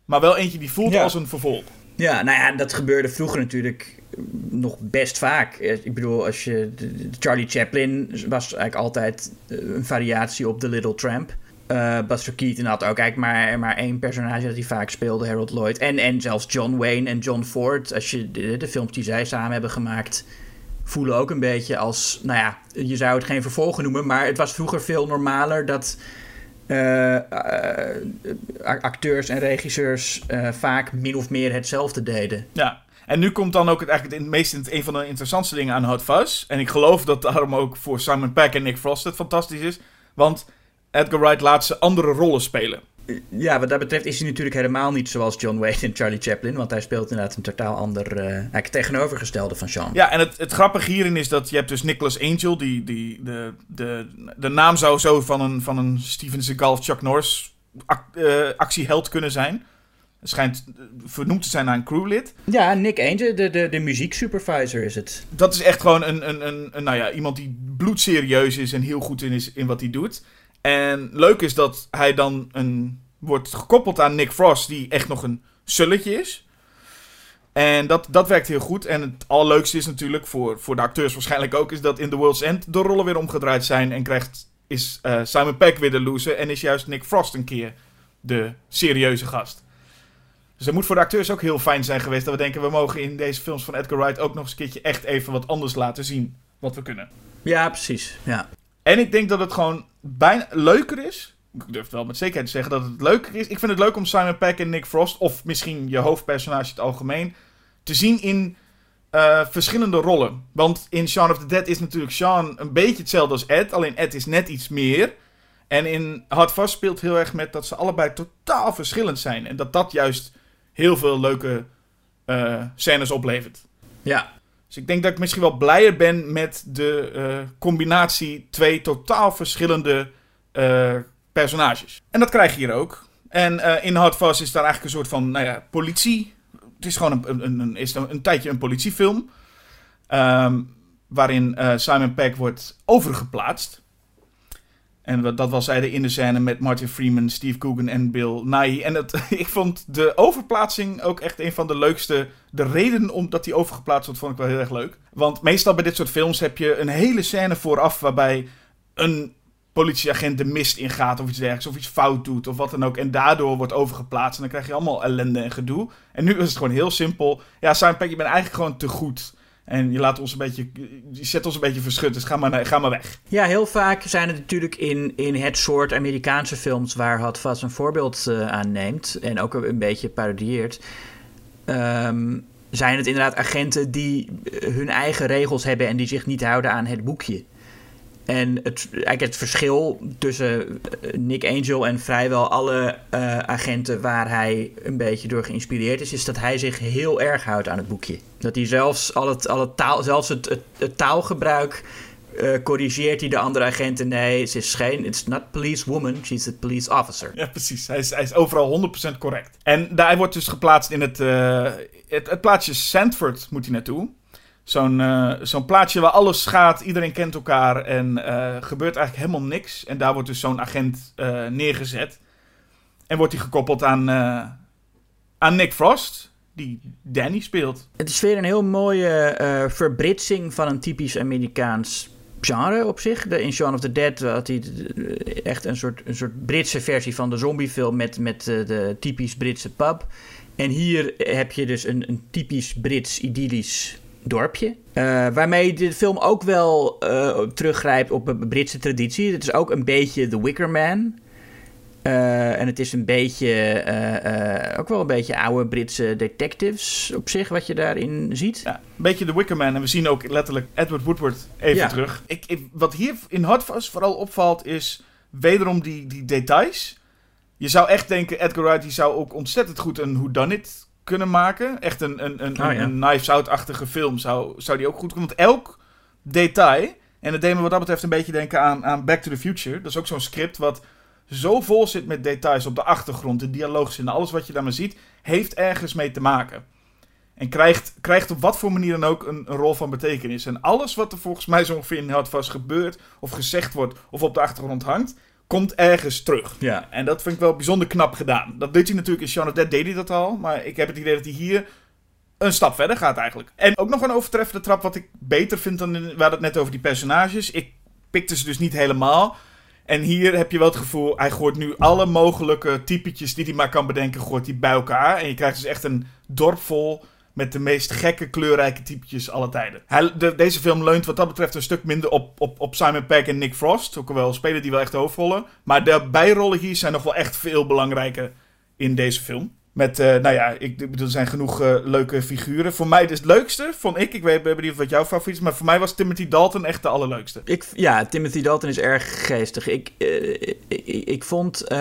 [SPEAKER 6] Maar wel eentje die voelt ja. als een vervolg.
[SPEAKER 5] Ja, nou ja, dat gebeurde vroeger natuurlijk nog best vaak. Ik bedoel, als je... Charlie Chaplin was eigenlijk altijd een variatie op The Little Tramp. Uh, Buster Keaton had ook eigenlijk maar, maar één personage dat hij vaak speelde, Harold Lloyd. En, en zelfs John Wayne en John Ford, als je de, de films die zij samen hebben gemaakt, voelen ook een beetje als, nou ja, je zou het geen vervolgen noemen, maar het was vroeger veel normaler dat acteurs en regisseurs vaak min of meer hetzelfde deden.
[SPEAKER 6] Ja, en nu komt dan ook het, eigenlijk het meest een van de interessantste dingen aan Hot Fuzz. En ik geloof dat daarom ook voor Simon Peck en Nick Frost het fantastisch is. Want Edgar Wright laat ze andere rollen spelen.
[SPEAKER 5] Ja, wat dat betreft is hij natuurlijk helemaal niet zoals John Wayne en Charlie Chaplin. Want hij speelt inderdaad een totaal ander, uh, eigenlijk tegenovergestelde van Sean.
[SPEAKER 6] Ja, en het, het grappige hierin is dat je hebt dus Nicholas Angel, die, die de, de, de naam zou zo van een, van een Steven Seagal Chuck Norris ac, uh, actieheld kunnen zijn. Schijnt vernoemd te zijn naar een crewlid.
[SPEAKER 5] Ja, Nick Angel, de, de, de muzieksupervisor is het.
[SPEAKER 6] Dat is echt gewoon een, een, een, een, nou ja, iemand die bloedserieus is en heel goed in is in wat hij doet. En leuk is dat hij dan een, wordt gekoppeld aan Nick Frost, die echt nog een sulletje is. En dat, dat werkt heel goed. En het allerleukste is natuurlijk, voor, voor de acteurs waarschijnlijk ook, is dat in The World's End de rollen weer omgedraaid zijn. En krijgt, is uh, Simon Peck weer de loser en is juist Nick Frost een keer de serieuze gast. Dus het moet voor de acteurs ook heel fijn zijn geweest dat we denken, we mogen in deze films van Edgar Wright ook nog eens een keertje echt even wat anders laten zien wat we kunnen.
[SPEAKER 5] Ja, precies. Ja.
[SPEAKER 6] En ik denk dat het gewoon bijna leuker is. Ik durf wel met zekerheid te zeggen dat het leuker is. Ik vind het leuk om Simon Peck en Nick Frost, of misschien je hoofdpersonage in het algemeen, te zien in uh, verschillende rollen. Want in Shaun of the Dead is natuurlijk Shaun een beetje hetzelfde als Ed, alleen Ed is net iets meer. En in Hard Fast speelt heel erg met dat ze allebei totaal verschillend zijn. En dat dat juist heel veel leuke uh, scènes oplevert.
[SPEAKER 5] Ja.
[SPEAKER 6] Dus ik denk dat ik misschien wel blijer ben met de uh, combinatie twee totaal verschillende uh, personages. En dat krijg je hier ook. En in Hard Fast is daar eigenlijk een soort van, nou ja, politie. Het is gewoon een, een, een, is een, een tijdje een politiefilm. Um, waarin Simon Peck wordt overgeplaatst. En dat was hij in de scène met Martin Freeman, Steve Coogan en Bill Nighy. En het, ik vond de overplaatsing ook echt een van de leukste. De reden omdat hij overgeplaatst wordt, vond ik wel heel erg leuk. Want meestal bij dit soort films heb je een hele scène vooraf waarbij een politieagent de mist ingaat of iets dergelijks. Of iets fout doet of wat dan ook. En daardoor wordt overgeplaatst. En dan krijg je allemaal ellende en gedoe. En nu is het gewoon heel simpel. Ja, Simon Peck, je bent eigenlijk gewoon te goed. En je laat ons een beetje. Je zet ons een beetje verschut. Dus ga maar, ga maar weg.
[SPEAKER 5] Ja, heel vaak zijn het natuurlijk in, in het soort Amerikaanse films waar Hot Fuzz een voorbeeld uh, aan neemt. En ook een beetje parodieert. Um, zijn het inderdaad agenten die hun eigen regels hebben en die zich niet houden aan het boekje. En het, eigenlijk het verschil tussen Nick Angel en vrijwel alle uh, agenten waar hij een beetje door geïnspireerd is, is dat hij zich heel erg houdt aan het boekje. Dat hij zelfs, al het, al het taal, zelfs het, het, taalgebruik uh, corrigeert hij de andere agenten. Nee, ze is geen, it's not police woman, she's a police officer.
[SPEAKER 6] Ja, precies. Hij is, hij is overal 100% correct. En hij wordt dus geplaatst in het, uh, het, het plaatsje Sandford moet hij naartoe. Zo'n uh, zo'n plaatsje waar alles gaat, iedereen kent elkaar en uh, gebeurt eigenlijk helemaal niks. En daar wordt dus zo'n agent uh, neergezet. En wordt hij gekoppeld aan, aan Nick Frost, die Danny speelt.
[SPEAKER 5] Het is weer een heel mooie verbritsing van een typisch Amerikaans genre op zich. In Shaun of the Dead had hij echt een soort, een soort Britse versie van de zombiefilm met, met de typisch Britse pub. En hier heb je dus een, een typisch Brits idyllisch dorpje. Uh, waarmee de film ook wel uh, teruggrijpt op een Britse traditie. Het is ook een beetje The Wicker Man. Uh, en het is een beetje, ook wel een beetje oude Britse detectives op zich, wat je daarin ziet.
[SPEAKER 6] Ja, een beetje The Wicker Man. En we zien ook letterlijk Edward Woodward even ja. terug. Ik, ik, wat hier in Hardfast vooral opvalt, is wederom die, die details. Je zou echt denken, Edgar Wright die zou ook ontzettend goed een whodunit kunnen maken. Echt een, een, een,
[SPEAKER 5] Oh, ja.
[SPEAKER 6] een Knives Out-achtige film zou, zou die ook goed kunnen. Want elk detail, en dat deed me wat dat betreft een beetje denken aan, aan Back to the Future. Dat is ook zo'n script wat zo vol zit met details op de achtergrond, de dialoog en alles wat je daar maar ziet, heeft ergens mee te maken. En krijgt, krijgt op wat voor manier dan ook een, een rol van betekenis. En alles wat er volgens mij zo ongeveer in Hardfast gebeurt, of gezegd wordt, of op de achtergrond hangt, komt ergens terug.
[SPEAKER 5] Ja.
[SPEAKER 6] En dat vind ik wel bijzonder knap gedaan. Dat deed hij natuurlijk in Shaun of Dead, deed hij dat al. Maar ik heb het idee dat hij hier een stap verder gaat eigenlijk. En ook nog een overtreffende trap wat ik beter vind dan... In, we hadden het net over die personages. Ik pikte ze dus niet helemaal. En hier heb je wel het gevoel... Hij gooit nu alle mogelijke typetjes die hij maar kan bedenken... gooit hij bij elkaar. En je krijgt dus echt een dorp vol... Met de meest gekke, kleurrijke typetjes alle tijden. De, deze film leunt wat dat betreft een stuk minder op, op, op Simon Pegg en Nick Frost. Ook al spelen die wel echt hoofdrollen. Maar de bijrollen hier zijn nog wel echt veel belangrijker in deze film. Met, uh, nou ja, ik er zijn genoeg uh, leuke figuren. Voor mij dus het leukste, vond ik. Ik weet niet wat jouw favoriet is, maar voor mij was Timothy Dalton echt de allerleukste.
[SPEAKER 5] Ik, ja, Timothy Dalton is erg geestig. Ik, uh, ik, ik, vond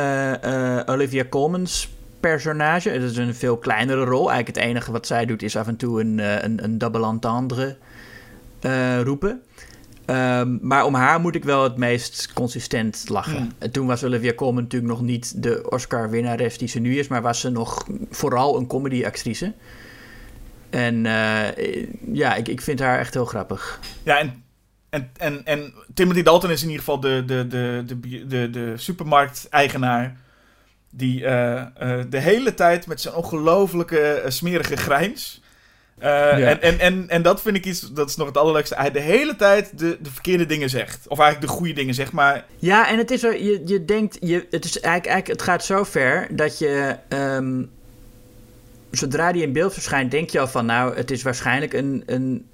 [SPEAKER 5] Olivia Colman's personage, het is een veel kleinere rol. Eigenlijk het enige wat zij doet is af en toe een, een, een double entendre roepen. Um, maar om haar moet ik wel het meest consistent lachen. Hmm. Toen was Olivia Colman natuurlijk nog niet de Oscar-winnares die ze nu is, maar was ze nog vooral een comedy-actrice. En uh, ja, ik, ik vind haar echt heel grappig.
[SPEAKER 6] Ja, en, en, en, en Timothy Dalton is in ieder geval de, de, de, de, de, de supermarkt-eigenaar. Die uh, uh, de hele tijd met zijn ongelofelijke smerige grijns uh, en, en, en, en dat vind ik iets, dat is nog het allerleukste. Hij de hele tijd de, de verkeerde dingen zegt. Of eigenlijk de goede dingen zegt, maar...
[SPEAKER 5] Ja, en het is er, je, je denkt, je, het, is eigenlijk, eigenlijk, het gaat zo ver dat je... Um, zodra die in beeld verschijnt, denk je al van, nou, het is waarschijnlijk een, een,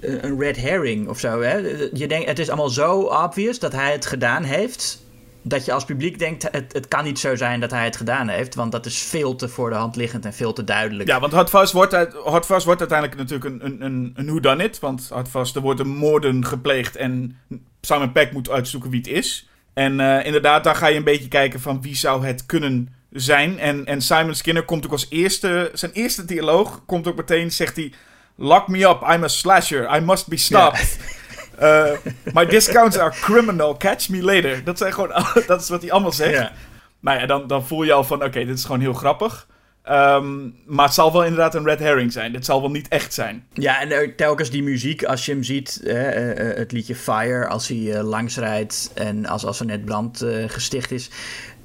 [SPEAKER 5] een red herring of zo. Hè? Je denkt, het is allemaal zo obvious dat hij het gedaan heeft dat je als publiek denkt, het, het kan niet zo zijn dat hij het gedaan heeft. Want dat is veel te voor de hand liggend en veel te duidelijk.
[SPEAKER 6] Ja, want Hardfast wordt, Hardfast wordt uiteindelijk natuurlijk een, een, een, een whodunit. Want Hardfast, er worden moorden gepleegd en Simon Peck moet uitzoeken wie het is. En uh, inderdaad, dan ga je een beetje kijken van wie zou het kunnen zijn. En, en Simon Skinner komt ook als eerste, zijn eerste dialoog komt ook meteen, zegt hij... Lock me up, I'm a slasher, I must be stopped. Ja. Uh, my discounts are criminal, catch me later. Dat, zijn gewoon, dat is wat hij allemaal zegt. Ja. Nou ja, dan, dan voel je al van, oké, dit is gewoon heel grappig. Um, maar het zal wel inderdaad een red herring zijn. Dit zal wel niet echt zijn.
[SPEAKER 5] Ja, en telkens die muziek, als je hem ziet, uh, uh, het liedje Fire, als hij uh, langs rijdt en als, als er net brand gesticht is.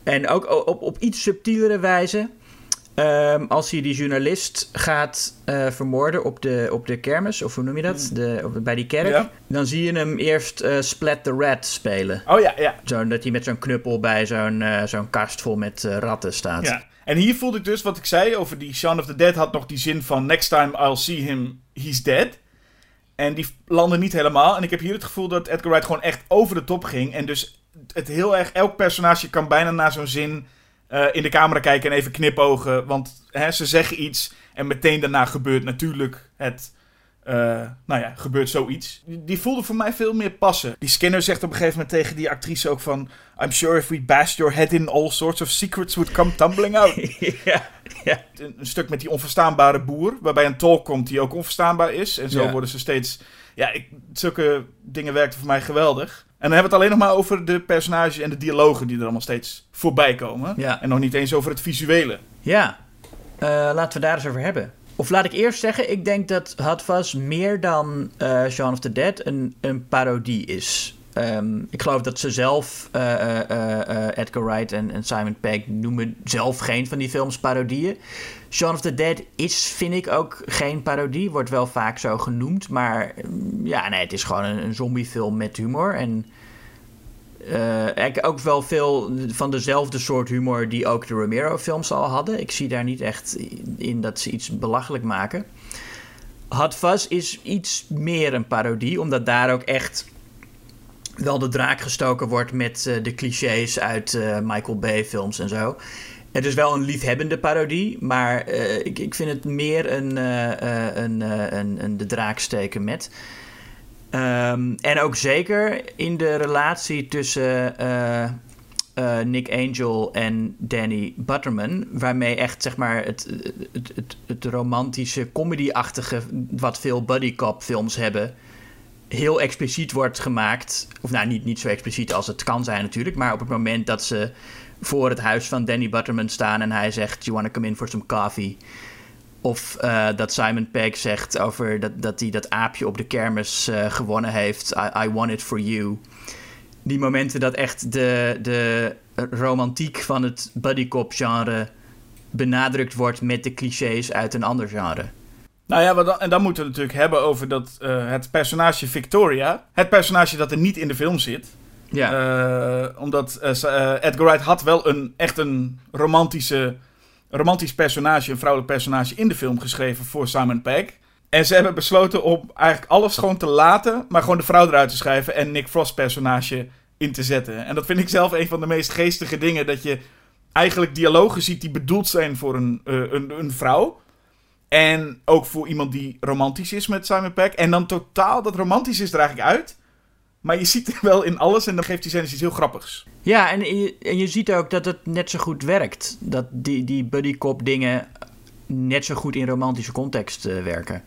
[SPEAKER 5] En ook op, op iets subtielere wijze Um, als hij die journalist gaat uh, vermoorden op de, op de kermis, of hoe noem je dat? Hmm. De, op, bij die kerk. Dan zie je hem eerst uh, Splat the Rat spelen.
[SPEAKER 6] Oh ja, ja.
[SPEAKER 5] Zo, dat hij met zo'n knuppel bij zo'n uh, zo'n kast vol met ratten staat.
[SPEAKER 6] Ja. En hier voelde ik dus wat ik zei over die Shaun of the Dead had nog die zin van next time I'll see him, he's dead. En die landde niet helemaal. En ik heb hier het gevoel dat Edgar Wright gewoon echt over de top ging. En dus het heel erg, elk personage kan bijna naar zo'n zin uh, in de camera kijken en even knipogen. Want hè, ze zeggen iets en meteen daarna gebeurt natuurlijk het. Uh, nou ja, gebeurt zoiets. Die, voelde voor mij veel meer passen. Die Skinner zegt op een gegeven moment tegen die actrice ook van... I'm sure if we bashed your head in, all sorts of secrets would come tumbling out.
[SPEAKER 5] ja, ja.
[SPEAKER 6] Een, een, stuk met die onverstaanbare boer, waarbij een tolk komt die ook onverstaanbaar is. En zo worden ze steeds... Ja, ik, zulke dingen werkten voor mij geweldig. En dan hebben we het alleen nog maar over de personages en de dialogen die er allemaal steeds voorbij komen.
[SPEAKER 5] Ja.
[SPEAKER 6] En nog niet eens over het visuele.
[SPEAKER 5] Ja, uh, laten we daar eens over hebben. Of laat ik eerst zeggen, ik denk dat Hot meer dan uh, Shaun of the Dead een, een parodie is. Um, ik geloof dat ze zelf, uh, Edgar Wright en, en, Simon Pegg, noemen zelf geen van die films parodieën. Shaun of the Dead is, vind ik, ook geen parodie. Wordt wel vaak zo genoemd. Maar mm, ja, nee, het is gewoon een, zombiefilm met humor. En uh, ook wel veel van dezelfde soort humor die ook de Romero-films al hadden. Ik zie daar niet echt in dat ze iets belachelijk maken. Hot Fuzz is iets meer een parodie, omdat daar ook echt wel de draak gestoken wordt met uh, de clichés uit uh, Michael Bay-films en zo. Het is wel een liefhebbende parodie, maar uh, ik, ik vind het meer een, een, een, een, de draak steken met. Um, en ook zeker in de relatie tussen Nick Angel en Danny Butterman, waarmee echt zeg maar het, het, het, het romantische, comedy-achtige, wat veel buddy cop films hebben, heel expliciet wordt gemaakt. Of nou, niet, niet zo expliciet als het kan zijn natuurlijk. Maar op het moment dat ze voor het huis van Danny Butterman staan en hij zegt: You want to come in for some coffee? Of uh, dat Simon Pegg zegt over dat, dat hij dat aapje op de kermis uh, gewonnen heeft. I, I want it for you. Die momenten dat echt de, de romantiek van het buddycop genre benadrukt wordt met de clichés uit een ander genre.
[SPEAKER 6] Nou ja, en dan moeten we natuurlijk hebben over dat, uh, het personage Victoria. Het personage dat er niet in de film zit.
[SPEAKER 5] Ja.
[SPEAKER 6] Uh, omdat uh, Edgar Wright had wel een, echt een romantische, romantisch personage, een vrouwelijk personage in de film geschreven voor Simon Pegg. En ze hebben besloten om eigenlijk alles gewoon te laten, maar gewoon de vrouw eruit te schrijven en Nick Frost personage in te zetten. En dat vind ik zelf een van de meest geestige dingen, dat je eigenlijk dialogen ziet die bedoeld zijn voor een, eh, een, een vrouw. En ook voor iemand die romantisch is met Simon Peck. En dan totaal dat romantisch is er eigenlijk uit. Maar je ziet het wel in alles en dan geeft die scènes iets heel grappigs.
[SPEAKER 5] Ja, en je, en je ziet ook dat het net zo goed werkt. Dat die, die buddycop dingen net zo goed in romantische context eh, werken.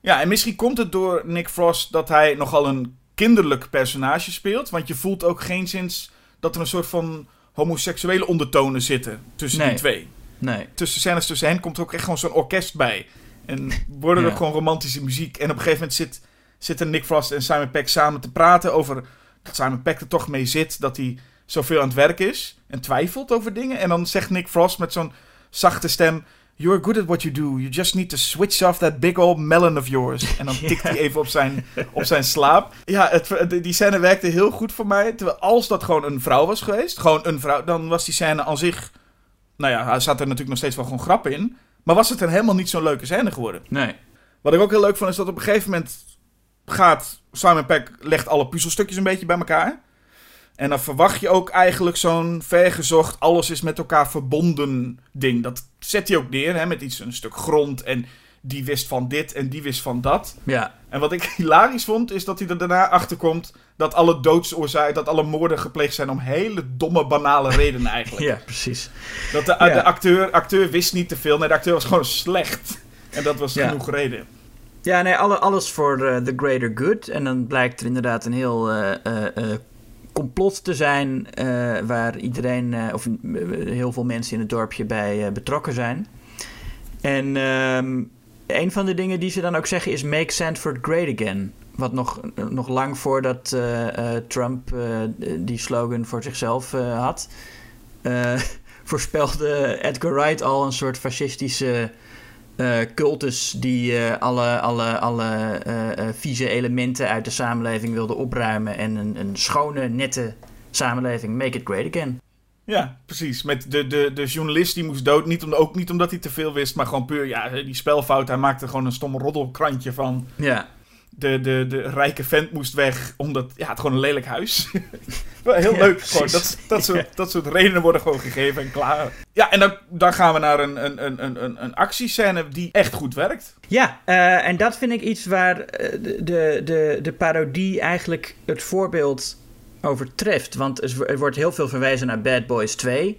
[SPEAKER 6] Ja, en misschien komt het door Nick Frost dat hij nogal een kinderlijk personage speelt. Want je voelt ook geen zins dat er een soort van homoseksuele ondertonen zitten tussen
[SPEAKER 5] Nee.
[SPEAKER 6] die twee.
[SPEAKER 5] Nee.
[SPEAKER 6] Tussen scènes tussen hen komt ook echt gewoon zo'n orkest bij. En worden er gewoon romantische muziek. En op een gegeven moment zit, zitten Nick Frost en Simon Peck samen te praten over dat Simon Peck er toch mee zit. Dat hij zoveel aan het werk is en twijfelt over dingen. En dan zegt Nick Frost met zo'n zachte stem... You're good at what you do. You just need to switch off that big old melon of yours. En dan tikt hij even op zijn, op zijn slaap. Ja, het, die scène werkte heel goed voor mij. Terwijl als dat gewoon een vrouw was geweest, gewoon een vrouw, dan was die scène aan zich... Nou ja, er zat er natuurlijk nog steeds wel gewoon grap in. Maar was het een helemaal niet zo'n leuke scène geworden.
[SPEAKER 5] Nee.
[SPEAKER 6] Wat ik ook heel leuk vond, is dat op een gegeven moment gaat Simon Peck legt alle puzzelstukjes een beetje bij elkaar. En dan verwacht je ook eigenlijk zo'n vergezocht, alles is met elkaar verbonden ding. Dat zet hij ook neer, hè, met iets, een stuk grond. En die wist van dit en die wist van dat.
[SPEAKER 5] Ja.
[SPEAKER 6] En wat ik hilarisch vond, is dat hij er daarna achter komt dat alle doodsoorzaken, dat alle moorden gepleegd zijn om hele domme, banale redenen eigenlijk.
[SPEAKER 5] Ja, precies.
[SPEAKER 6] Dat de,
[SPEAKER 5] Ja.
[SPEAKER 6] de acteur, acteur wist niet te veel. Nee, de acteur was gewoon slecht. En dat was
[SPEAKER 5] Ja.
[SPEAKER 6] genoeg reden.
[SPEAKER 5] Ja, nee, alle, alles voor eh, the greater good. En dan blijkt er inderdaad een heel eh, eh, complot te zijn waar iedereen, of heel veel mensen in het dorpje bij betrokken zijn. En ehm, een van de dingen die ze dan ook zeggen is make Sanford great again. Wat nog, nog lang voordat Trump die slogan voor zichzelf had, voorspelde Edgar Wright al een soort fascistische eh, cultus die eh, alle, alle, alle eh, vieze elementen uit de samenleving wilde opruimen en een, een schone, nette samenleving, make it great again.
[SPEAKER 6] Ja, precies. Met de, de, de journalist die moest dood. Niet om, ook niet omdat hij te veel wist, maar gewoon puur ja, die spelfout. Hij maakte gewoon een stom roddelkrantje van.
[SPEAKER 5] Ja,
[SPEAKER 6] De, de, de rijke vent moest weg, omdat ja, het gewoon een lelijk huis. Heel leuk. Gewoon. Dat, dat, soort, dat soort redenen worden gewoon gegeven en klaar. Ja, en dan, dan gaan we naar een, een, een, een- een, actiescène die echt goed werkt.
[SPEAKER 5] ja eh, en dat vind ik iets waar eh, de, de, de, parodie eigenlijk het voorbeeld overtreft. Want er wordt heel veel verwezen naar Bad Boys 2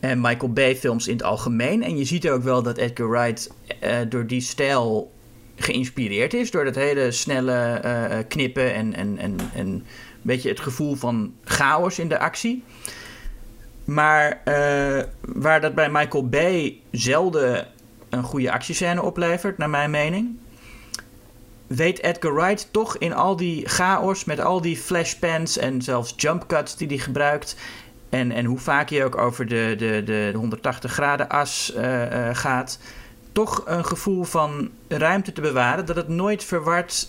[SPEAKER 5] en Michael Bay films in het algemeen. En je ziet ook wel dat Edgar Wright eh, door die stijl geïnspireerd is. Door dat hele snelle eh, eh, knippen en, en, en, en een beetje het gevoel van chaos in de actie. Maar eh, waar dat bij Michael Bay zelden een goede actiescène oplevert, naar mijn mening. Weet Edgar Wright toch in al die chaos met al die flashpans en zelfs jump cuts die hij gebruikt. En, en hoe vaak hij ook over de, de, de 180 graden as gaat. Toch een gevoel van ruimte te bewaren. Dat het nooit verward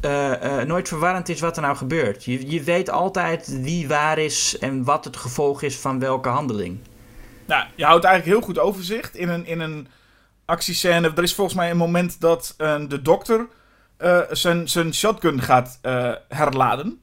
[SPEAKER 5] eh, eh, nooit verwarrend is wat er nou gebeurt. Je, je weet altijd wie waar is en wat het gevolg is van welke handeling.
[SPEAKER 6] Nou, je houdt eigenlijk heel goed overzicht in een, in een actiescène. Er is volgens mij een moment dat eh, de dokter zijn, zijn shotgun gaat herladen.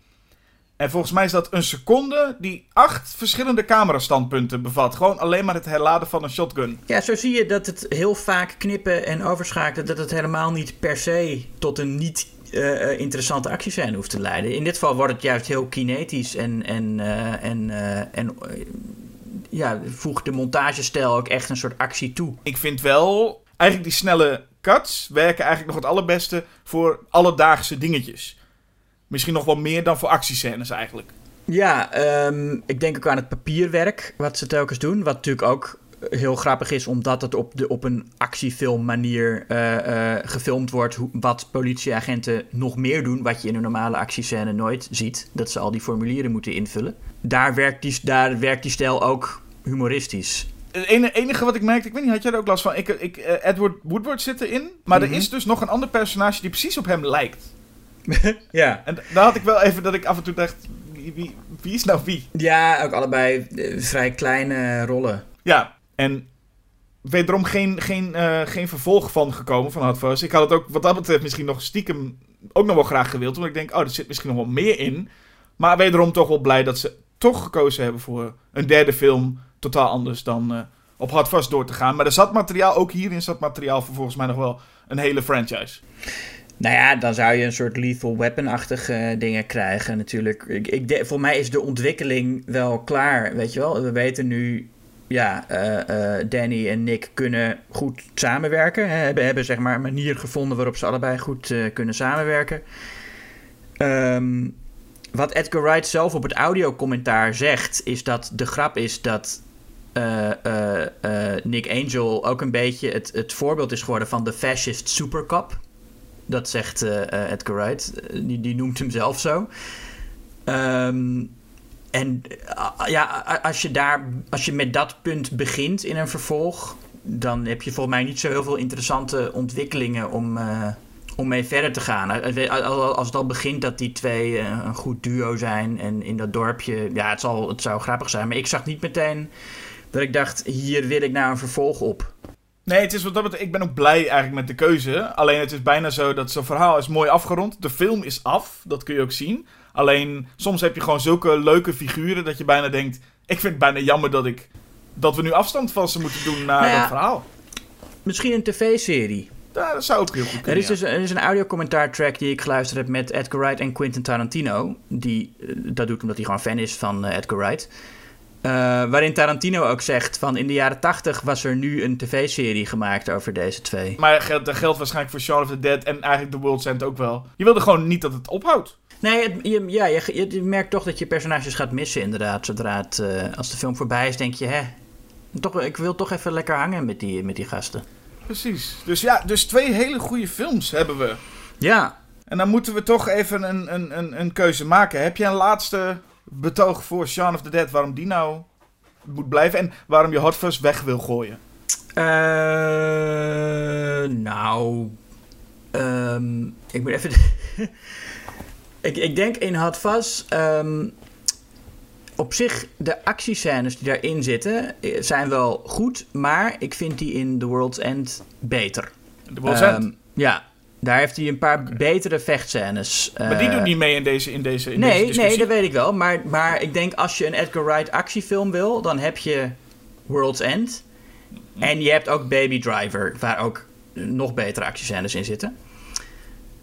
[SPEAKER 6] En volgens mij is dat een seconde die acht verschillende camerastandpunten bevat. Gewoon alleen maar het herladen van een shotgun.
[SPEAKER 5] Ja, zo zie je dat het heel vaak knippen en overschakelen... dat het helemaal niet per se tot een niet eh, interessante actiescène hoeft te leiden. In dit geval wordt het juist heel kinetisch en... en, eh, en, en ja, voegt de montagestijl ook echt een soort actie toe.
[SPEAKER 6] Ik vind wel, eigenlijk die snelle cuts werken eigenlijk nog het allerbeste voor alledaagse dingetjes. Misschien nog wel meer dan voor actiescènes eigenlijk.
[SPEAKER 5] Ja, ehm, ik denk ook aan het papierwerk wat ze telkens doen. Wat natuurlijk ook heel grappig is, omdat het op, de, op een actiefilmmanier eh, gefilmd wordt. Hoe, wat politieagenten nog meer doen, wat je in een normale actiescène nooit ziet. Dat ze al die formulieren moeten invullen. Daar werkt die, daar werkt die stijl ook humoristisch.
[SPEAKER 6] Het enige wat ik merkte, ik weet niet, had jij er ook last van? Ik, ik, eh, Edward Woodward zit erin, maar
[SPEAKER 5] Mhm.
[SPEAKER 6] er is dus nog een ander personage die precies op hem lijkt.
[SPEAKER 5] Ja.
[SPEAKER 6] En daar had ik wel even dat ik af en toe dacht, wie, wie, is nou wie?
[SPEAKER 5] Ja, ook allebei eh, vrij kleine rollen.
[SPEAKER 6] Ja, en wederom geen, geen, eh, geen vervolg van gekomen van Hot Fuzz. Ik had het ook wat dat betreft misschien nog stiekem ook nog wel graag gewild. Omdat ik denk, oh, er zit misschien nog wel meer in. Maar wederom toch wel blij dat ze toch gekozen hebben voor een derde film. Totaal anders dan eh, op Vast door te gaan. Maar er zat materiaal, ook hierin zat materiaal voor volgens mij nog wel een hele franchise.
[SPEAKER 5] Nou ja, dan zou je een soort lethal weapon-achtige dingen krijgen natuurlijk. Ik, ik, voor mij is de ontwikkeling wel klaar, weet je wel. We weten nu, ja, eh, eh, Danny en Nick kunnen goed samenwerken. Hè, hebben, hebben zeg maar een manier gevonden waarop ze allebei goed kunnen samenwerken. Ehm, wat Edgar Wright zelf op het audiocommentaar zegt, is dat de grap is dat Nick Angel ook een beetje het, het voorbeeld is geworden van de fascist supercop. Dat zegt uh, Edgar Wright. Die, die noemt hem zelf zo. Um, en ja, als je, daar, als je met dat punt begint in een vervolg, dan heb je volgens mij niet zo heel veel interessante ontwikkelingen om, om mee verder te gaan. Als het al begint dat die twee een goed duo zijn en in dat dorpje, ja, het, zal, het zou grappig zijn. Maar ik zag niet meteen dat ik dacht, hier wil ik nou een vervolg op.
[SPEAKER 6] Nee, het is wat dat betreft, ik ben ook blij eigenlijk met de keuze. Alleen het is bijna zo dat zo'n verhaal is mooi afgerond. De film is af, dat kun je ook zien. Alleen soms heb je gewoon zulke leuke figuren dat je bijna denkt... Ik vind het bijna jammer dat, ik, dat we nu afstand van ze moeten doen naar nou ja, dat verhaal.
[SPEAKER 5] Misschien een tv-serie.
[SPEAKER 6] Ja, dat zou ook heel goed kunnen.
[SPEAKER 5] Er is, dus, er is een audiocommentaar-track die ik geluisterd heb met Edgar Wright en Quentin Tarantino. Die, dat doet omdat hij gewoon fan is van uh, Edgar Wright. Uh, waarin Tarantino ook zegt van in de jaren 80 was er nu een tv-serie gemaakt over deze twee.
[SPEAKER 6] Maar dat geldt waarschijnlijk voor Shaun of the Dead en eigenlijk The World's End ook wel. Je wilde gewoon niet dat het ophoudt.
[SPEAKER 5] Nee, het, je, ja, je, je, merkt toch dat je personages gaat missen inderdaad. Zodra het, uh, als de film voorbij is, denk je, hè, toch, ik wil toch even lekker hangen met die, met die gasten.
[SPEAKER 6] Precies. Dus ja, dus twee hele goede films hebben we.
[SPEAKER 5] Ja.
[SPEAKER 6] En dan moeten we toch even een, een, een, een keuze maken. Heb je een laatste betoog voor Shaun of the Dead, waarom die nou moet blijven en waarom je Hot Fuzz weg wil gooien?
[SPEAKER 5] Uh, nou, um, ik moet even. ik, ik denk in Hot Fuzz. Um, op zich, de actiescènes die daarin zitten zijn wel goed, maar ik vind die in The World's End beter.
[SPEAKER 6] The World's um, End?
[SPEAKER 5] Ja, daar heeft hij een paar betere vechtscènes.
[SPEAKER 6] Maar die uh, doen niet mee in deze, in deze, in
[SPEAKER 5] nee,
[SPEAKER 6] deze
[SPEAKER 5] Nee, dat weet ik wel. Maar, maar ik denk als je een Edgar Wright actiefilm wil, dan heb je World's End. En je hebt ook Baby Driver, waar ook nog betere actiescènes in zitten.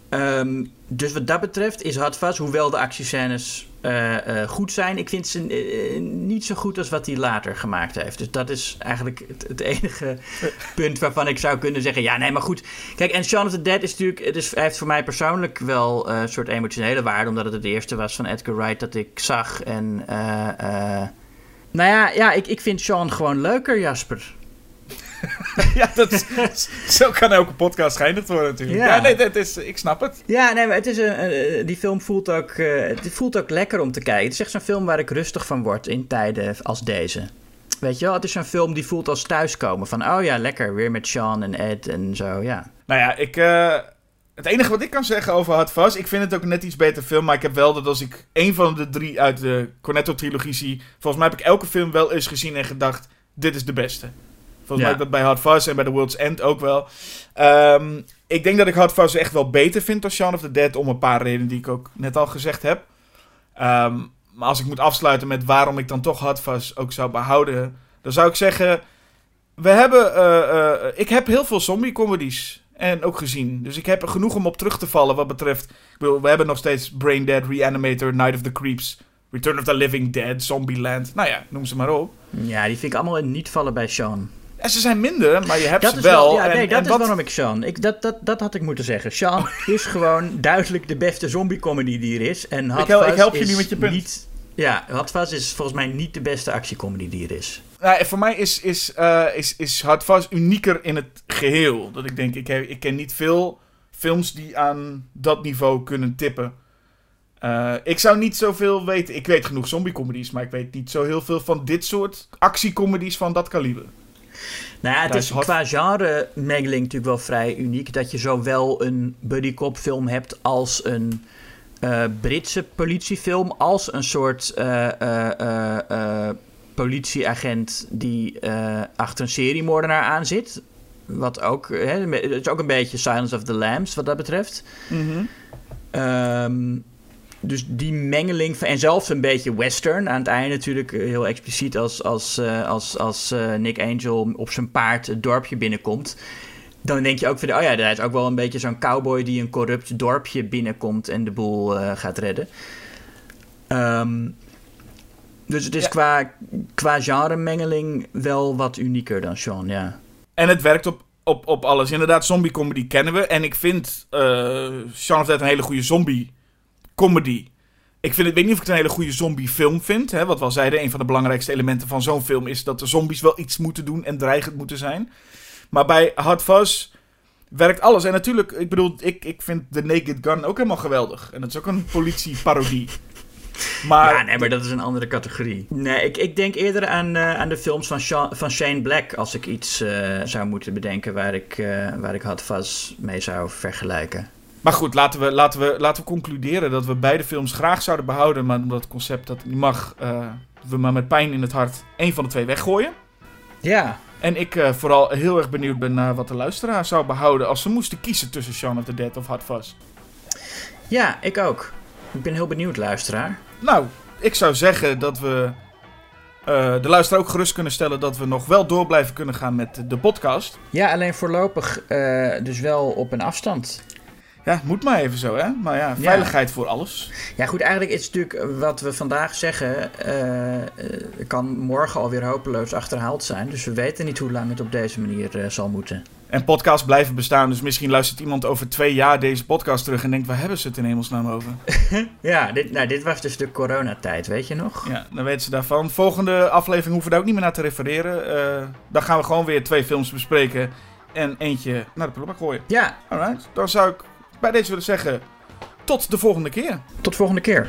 [SPEAKER 5] Um, dus wat dat betreft is Hot Fuzz, hoewel de actiescènes goed zijn, ik vind ze uh, niet zo goed als wat hij later gemaakt heeft. Dus dat is eigenlijk het, het, enige punt waarvan ik zou kunnen zeggen: ja, nee, maar goed. Kijk, en Shaun of the Dead is natuurlijk, het is, hij heeft voor mij persoonlijk wel een soort emotionele waarde, omdat het het eerste was van Edgar Wright dat ik zag. En nou ja, ja ik, ik vind Shaun gewoon leuker, Jasper.
[SPEAKER 6] ja, dat is, zo kan elke podcast geëindigd worden natuurlijk. Ja, ja nee, dat is, ik snap het.
[SPEAKER 5] Ja, nee, maar het is een, die film voelt ook, uh, het voelt ook lekker om te kijken. Het is echt zo'n film waar ik rustig van word in tijden als deze. Weet je wel, het is zo'n film die voelt als thuiskomen. Van, oh ja, lekker, weer met Sean en Ed en zo, ja.
[SPEAKER 6] Nou ja, ik... Uh, het enige wat ik kan zeggen over Hard Fuzz, ik vind het ook net iets beter film, maar ik heb wel dat als ik een van de drie uit de Cornetto-trilogie zie, volgens mij heb ik elke film wel eens gezien en gedacht, dit is de beste. Volgens ja. mij dat bij Hard Fuzz en bij The World's End ook wel. Um, ik denk dat ik Hard Fuzz echt wel beter vind dan Shaun of the Dead. Om een paar redenen die ik ook net al gezegd heb. Um, maar als ik moet afsluiten met waarom ik dan toch Hard Fuzz ook zou behouden. Dan zou ik zeggen... We hebben... Uh, uh, ik heb heel veel zombie comedies. En ook gezien. Dus ik heb er genoeg om op terug te vallen wat betreft... Ik bedoel, we hebben nog steeds Brain Dead, Reanimator, Night of the Creeps... Return of the Living Dead, Zombieland. Nou ja, noem ze maar op.
[SPEAKER 5] Ja, die vind ik allemaal niet vallen bij Sean.
[SPEAKER 6] En ze zijn minder, maar je hebt dat ze wel. wel.
[SPEAKER 5] Ja, nee,
[SPEAKER 6] en,
[SPEAKER 5] dat
[SPEAKER 6] en
[SPEAKER 5] is
[SPEAKER 6] wat...
[SPEAKER 5] waarom ik Sean. Ik, dat, dat, dat had ik moeten zeggen. Sean is gewoon duidelijk de beste zombie-comedy die er is. En
[SPEAKER 6] ik, help, ik help je nu met je punt.
[SPEAKER 5] Niet, ja, Fuzz is volgens mij niet de beste actiecomedy die er is.
[SPEAKER 6] Nou, voor mij is, is, uh, is, is unieker in het geheel. Dat ik denk, ik, heb, ik ken niet veel films die aan dat niveau kunnen tippen. Uh, ik zou niet zoveel weten. Ik weet genoeg zombie-comedies, maar ik weet niet zo heel veel van dit soort actiecomedies van dat kaliber.
[SPEAKER 5] Nou ja, het is, hard... qua genre-mengeling natuurlijk wel vrij uniek. Dat je zowel een buddy-cop film hebt als een uh, Britse politiefilm... als een soort uh, politieagent die achter een seriemoordenaar aan zit. Wat ook... Hè, het is ook een beetje Silence of the Lambs wat dat betreft.
[SPEAKER 6] Mm -hmm.
[SPEAKER 5] um, dus die mengeling van, en zelfs een beetje western aan het einde natuurlijk eh, heel expliciet als, als, eh, als, als eh, Nick Angel op zijn paard het dorpje binnenkomt. Dan denk je ook van, oh ja, dat is ook wel een beetje zo'n cowboy die een corrupt dorpje binnenkomt en de boel gaat redden. Ehm, dus het is
[SPEAKER 6] Ja.
[SPEAKER 5] qua, qua genre-mengeling wel wat unieker dan Sean, ja.
[SPEAKER 6] En het werkt op, op, op alles. Inderdaad, zombie comedy kennen we. En ik vind eh Shaun of Dead een hele goede zombie comedy. Ik vind het, weet niet of ik het een hele goede zombie film vind. Hè? Wat we al zeiden, een van de belangrijkste elementen van zo'n film is dat de zombies wel iets moeten doen en dreigend moeten zijn. Maar bij Hot Fuzz werkt alles. En natuurlijk, ik bedoel, ik, ik vind The Naked Gun ook helemaal geweldig. En dat is ook een politieparodie. Maar
[SPEAKER 5] ja, nee, maar dat is een andere categorie. Nee, ik, ik denk eerder aan, eh, aan de films van, van Shane Black... als ik iets eh, zou moeten bedenken waar ik, eh, waar ik Hot Fuzz mee zou vergelijken.
[SPEAKER 6] Maar goed, laten we, laten, we, laten we concluderen dat we beide films graag zouden behouden. Maar omdat het concept dat niet mag, eh, we maar met pijn in het hart één van de twee weggooien.
[SPEAKER 5] Ja,
[SPEAKER 6] En ik eh, vooral heel erg benieuwd ben naar wat de luisteraar zou behouden als ze moesten kiezen tussen Shaun of the Dead of Hot Fuzz.
[SPEAKER 5] ja, ik ook. Ik ben heel benieuwd, luisteraar.
[SPEAKER 6] Nou, ik zou zeggen dat we eh, de luisteraar ook gerust kunnen stellen dat we nog wel door blijven kunnen gaan met de podcast.
[SPEAKER 5] Ja, alleen voorlopig dus wel op een afstand.
[SPEAKER 6] Ja, moet maar even zo, hè? Maar ja, veiligheid voor alles.
[SPEAKER 5] Ja, goed, eigenlijk is het natuurlijk wat we vandaag zeggen... eh, eh, kan morgen alweer hopeloos achterhaald zijn. Dus we weten niet hoe lang het op deze manier eh, zal moeten.
[SPEAKER 6] En podcasts blijven bestaan, dus misschien luistert iemand over twee jaar deze podcast terug en denkt, waar hebben ze het in hemelsnaam over?
[SPEAKER 5] Ja, dit, nou, dit was dus de coronatijd, weet je nog?
[SPEAKER 6] Ja, dan weten ze daarvan. Volgende aflevering hoeven we daar ook niet meer naar te refereren. Eh, dan gaan we gewoon weer twee films bespreken en eentje naar de prullenbak gooien.
[SPEAKER 5] Ja,
[SPEAKER 6] Alright, dan zou ik bij deze willen zeggen, tot de volgende keer.
[SPEAKER 5] tot volgende keer.